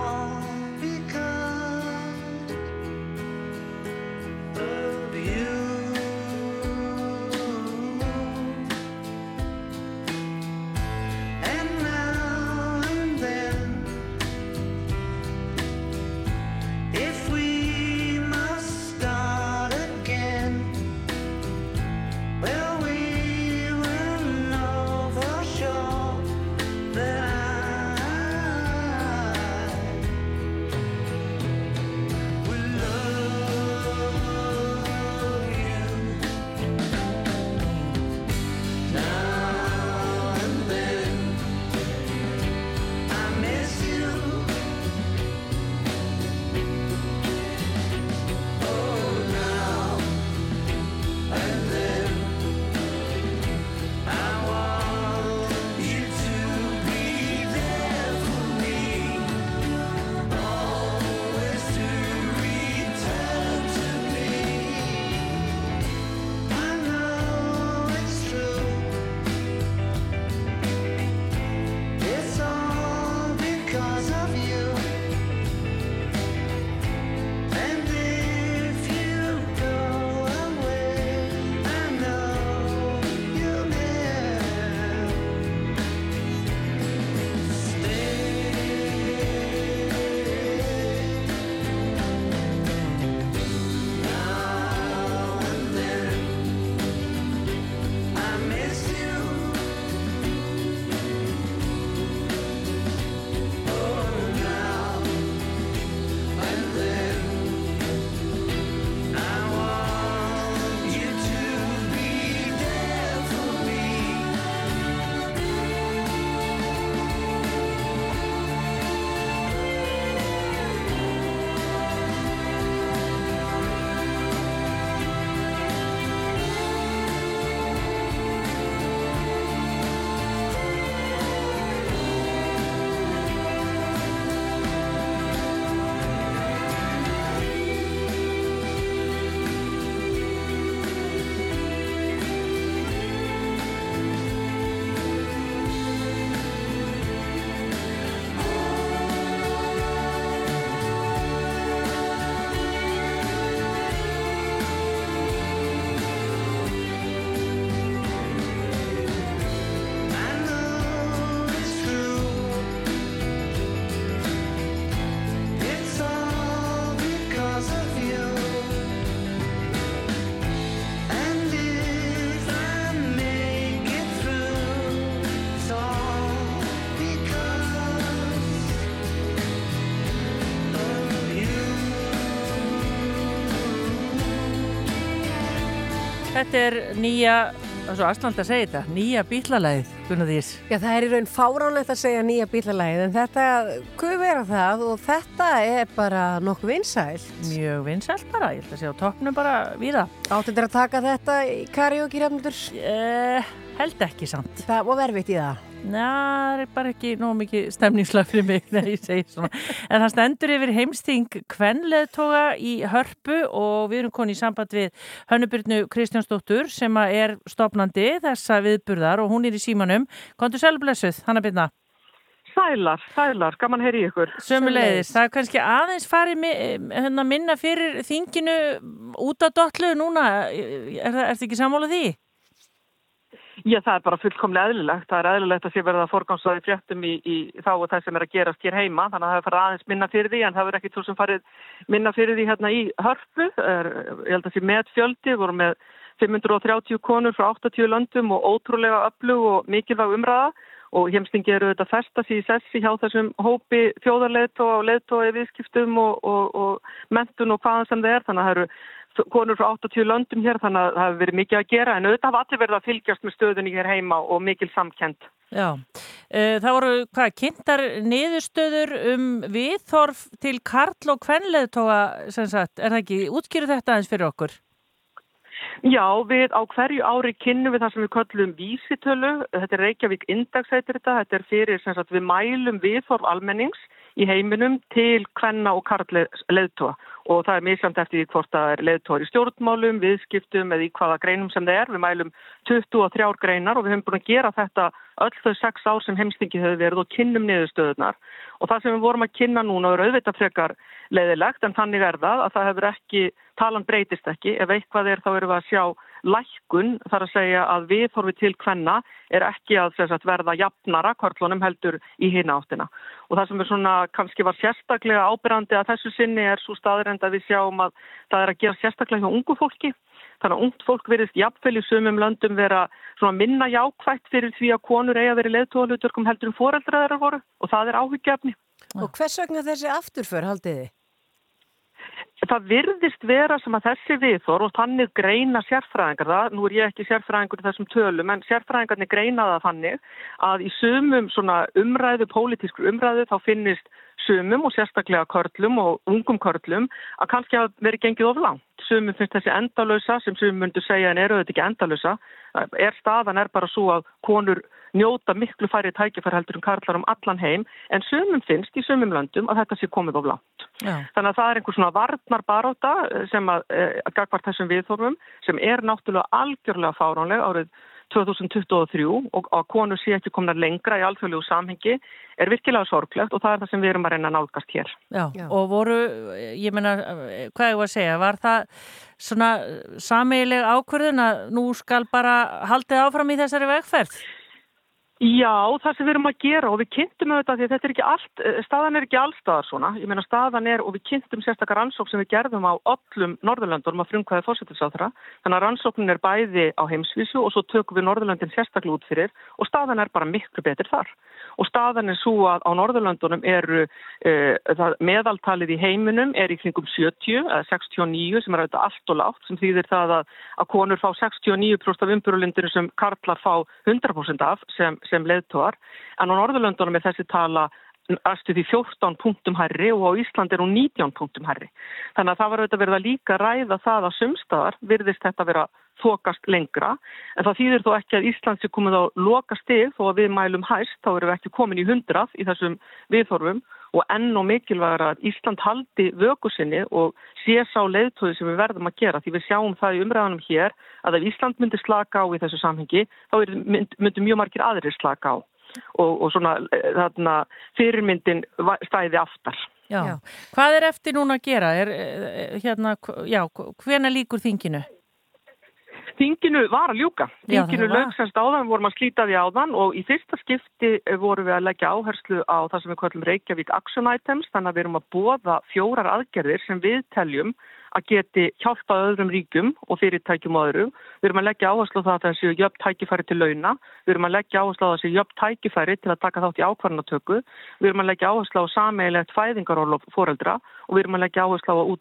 Þetta er nýja, það er svo aðsland að segja þetta, nýja bílalæðið, Gunnar Þís. Já, það er í raun fáránlegt að segja nýja bílalægið en þetta, hvað vera það og þetta er bara nokkuð vinsæl. Mjög vinsælt bara, ég held að segja á toppnum bara víða. Áttu þetta að taka þetta í karaoke rafnundur? Eh, held ekki samt. Það var verfitt í það? Næ, það er bara ekki nóg mikið stemningslag fyrir mig þegar ég segi svona. En það stendur yfir heimsting kvenleðtoga í hörpu og við erum konið í samband við Hönnubyrnu Kristjánsdóttur sem er stopnandi þessa viðburðar og hún er í símanum. Kontur selvblessuð, Hanna Byrna. Sælar, sælar, gaman heyri ykkur. Sömulegðis, það er kannski aðeins farið hérna, minna fyrir þinginu út af dollu núna. Er það ertu ekki sammála því? Já, það er bara fullkomlega eðlilegt. Það er eðlilegt að sé verða forgámsvæði fréttum í, í þá og það sem er að gerast hér heima. Þannig að það er farið aðeins minna fyrir því en það er ekkit svo sem farið minna fyrir því hérna í hörpu. Er, ég held að sé með fjöldi, voru með 530 konur frá 80 löndum og ótrúlega öflug og mikilvæg umræða og heimstingi eru þetta festa sér í sessi hjá þessum hópi þjóðarleðtóa og leðtóa í viðskiptum og, og, og mentun og hvaðan sem það er. Þannig að það eru konur frá 80 löndum hér þannig að það hefur verið mikið að gera en auðvitað hafa allir verið að fylgjast með stöðunni hér heima og mikil samkend. Já, Eh, það voru hvað, kynntar niðurstöður um viðþorf til Karl og Kvenleðtoga sem sagt, er það ekki, útskýru þetta aðeins fyrir okkur? Já, við á hverju ári kynnum við það sem við köllum vísitölu, þetta er Reykjavík Index heitir þetta, þetta er fyrir sem sagt við mælum viðþorf almennings í heiminum til kvenna og karleðtóa og það er misjandi eftir því hvort það er leðtóar í stjórnmálum, viðskiptum eða í hvaða greinum sem það er. Við mælum 23 greinar og við höfum búin að gera þetta öll þau sex ár sem heimstingi hefur verið og kynnum niðurstöðunar og það sem við vorum að kynna núna er auðvitað frekar leiðilegt en þannig er það að það hefur ekki, talan breytist ekki, ef eitthvað er þá erum við að sjá lækkun þar að segja að viðhorfi til hvenna er ekki að sagt, verða jafnara kvartlunum heldur í hina áttina. Og það sem er svona kannski var sérstaklega ábyrrandi að þessu sinni er svo staðrend að við sjáum að það er að gera sérstaklega hjá ungu fólki. Þannig að ungt fólk verðist jafnvel í sumum löndum vera minna jákvægt fyrir því að konur eiga verið leðtóðalutverkum heldur um foreldræðara voru og það er áhyggjafni. Og hvers vegna þessi afturför haldið þið? Það virðist vera sem að þessi viðþór og þannig greina sérfræðingar það, nú er ég ekki sérfræðingur í þessum tölum, en sérfræðingarnir greina það þannig að í sumum umræðu, pólitískur umræðu þá finnist sumum og sérstaklega körlum og ungum körlum að kannski hafa verið gengið of langt. Sumum finnst þessi endalösa sem sumum myndu segja en eru þetta ekki endalösa. Er staðan er bara svo að konur njóta miklu færri tækifær heldur um karlar um allan heim en sumum finnst í sumum löndum að þetta sé komið of langt. Já. Þannig að það er einhver svona varnar baróta sem að, að gagvart þessum viðþorfum sem er náttúrulega algjörlega fáránleg árið 2023 og að konur sé ekki komna lengra í alþjóðlegu samhengi er virkilega sorglegt og það er það sem við erum að reyna að nálgast hér. Já, og voru, ég meina, hvað ég var að segja, var það svona sameigileg ákvörðun að nú skal bara haldið áfram í þessari vegferð? Já, það sem við erum að gera og við kynntum auðvitað því að þetta er ekki allt, staðan er ekki allstaðar svona, ég meina staðan er og við kynntum sérstakar rannsók sem við gerðum á öllum Norðurlöndunum að frumkvæði fórsettilsáþra, þannig að rannsóknin er bæði á heimsvísu og svo tökum við Norðurlöndin sérstaklega út fyrir og staðan er bara miklu betur þar og staðan er svo að á Norðurlöndunum eru e, meðaltalið í heiminum er í kringum 70 eða 69 sem er auðvitað allt og látt sem þýðir það að, að konur fá 69% af umbyrulindinu sem karlar fá 100% af sem sem leðtóar, en á Norðurlöndunum er þessi tala aðstu því 14 punktum herri og á Íslandi er hún 19 punktum herri. Þannig að það var auðvitað verið að líka ræða það að sumstaðar virðist þetta vera þokast lengra, en það þýðir þó ekki að Íslands er komið á loka stig þó að við mælum hæst, þá erum við ekki komin í hundrað í þessum viðþorfum og enn og mikilvægur að Ísland haldi vökusinni og sé sá leiðtóði sem við verðum að gera. Því við sjáum það í umræðanum hér að ef Ísland myndi slaka á í þessu samhengi þá mynd, myndi mjög margir aðrir slaka á og, og svona þarna, fyrirmyndin stæði aftar. Já. já, hvað er eftir núna að gera? Er, hérna, já, hvena líkur þinginu? Þinginu var að ljúka. Þinginu lögsast áðan, vorum að slíta því áðan og í fyrsta skipti vorum við að leggja áherslu á það sem við kallum Reykjavík Action Items, þannig að við erum að bóða fjórar aðgerðir sem við teljum að geti hjálpað öðrum ríkjum og fyrirtækjum og öðrum. Við erum að leggja áherslu á það að þessi jöfn tækifæri til launa. Við erum að leggja áherslu á þessi jöfn tækifæri til að taka þátt í ákvarðanatöku. Við erum að leggja áherslu á sameigilegt fæðingarólof foreldra og við erum að leggja áherslu á að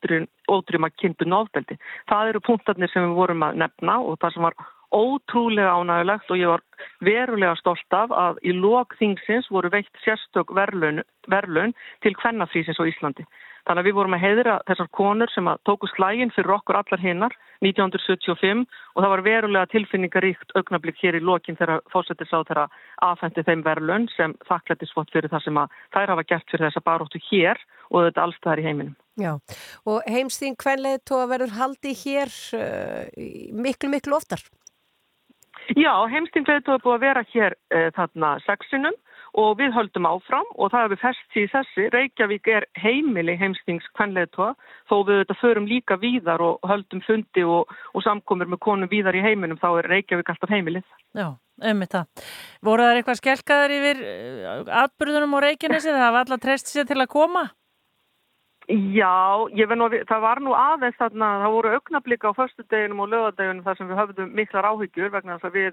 útrýma kynbun ofbeldi. Það eru punktarnir sem við vorum að nefna og það sem var ótrúlega ánægulegt og ég var verulega stolt af að í lok þingsins voru veitt sérstök verðlaun, verðlaun til kvennafrísins á Íslandi. Þannig að við vorum að heiðra þessar konur sem að tóku slægin fyrir okkur allar hinnar 1975 og það var verulega tilfinningaríkt augnablík hér í lokin þegar fósettis á þeirra aðfendi þeim verðlaun sem þakklættisfott fyrir það sem að þær hafa gert fyrir þessa baróttu hér og þetta allstæðar í heiminum. Já, og heimsþín kvenleið tóa verður haldi hér uh, miklu, miklu oftar. Já, heimstingleitu er búið að vera hér e, þarna sexinum og við höldum áfram og það við fest í þessi. Reykjavík er heimili heimstings kvenleitu þó við þetta förum líka víðar og höldum fundi og, og samkomur með konum víðar í heiminum þá er Reykjavík alltaf heimilið. Já, ummitt það. Voru það eitthvað skelkaðar yfir atbyrðunum og Reykjanesi það var alltaf treyst sér til að koma? Já, nú, það var nú aðeins þarna, það voru augnablika á förstudeginum og lögadeginum þar sem við höfðum miklar áhyggjur vegna þess að við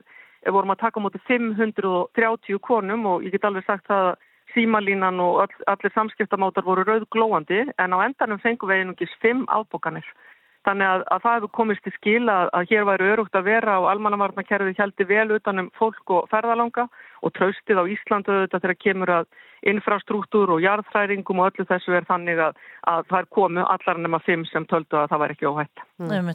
vorum að taka mútið 530 konum og ég get alveg sagt að símalínan og all, allir samskiptamátar voru rauðglóandi en á endanum fengum við einungis 5 afbókanir. Þannig að, að það hefur komist í skil að, að hér væri örugt að vera og almannavarnakerfið heldur vel utanum fólk og ferðalanga og traustið á Íslandu þetta þegar kemur að infrastruktúr og jarðhræringum og öllu þessu er þannig að, að það er komu allar nema fimm sem töldu að það var ekki óhætt. Mm.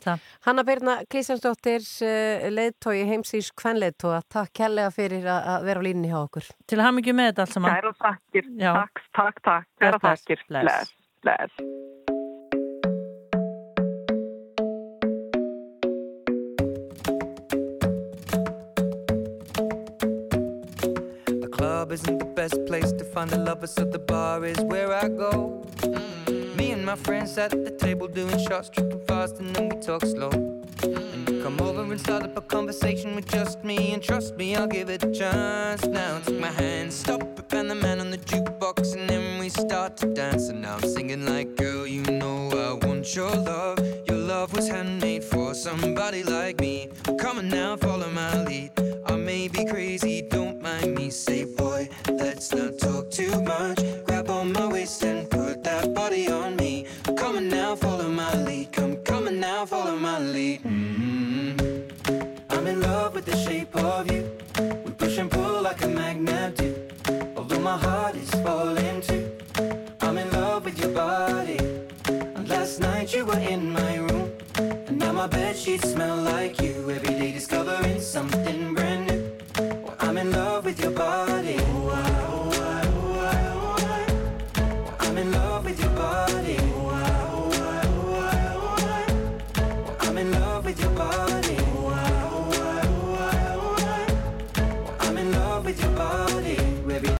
Hanna Birna Kristjánsdóttir, uh, leðtói heimsís kvenleðtóa, takk kærlega fyrir að vera á línni hjá okkur. Til að hafa mikið með þetta alls saman. Kæra takkir, takk, takk, takk, kæra takkir, bless, bless. Club isn't the best place to find a lover, so the bar is where I go. Mm. Me and my friends at the table doing shots, tripping fast, and then we talk slow. And you come over and start up a conversation with just me, and trust me, I'll give it a chance. Now take my hand, stop it, and the man on the jukebox, and then we start to dance. And now I'm singing like, girl, you know I want your love. Love was handmade for somebody like me. Come on now, follow my lead. I may be crazy, don't mind me. Say, boy, let's not talk too much. Grab on my waist and put that body on me. Come on now, follow my lead. Come, come on now, follow my lead. Mm-hmm. I'm in love with the shape of you. We push and pull like a magnet do. Although my heart is falling too. I'm in love with your body. And last night you were in my room my bed sheets smell like you. Every day discovering something brand new. Well, I'm in love with your body.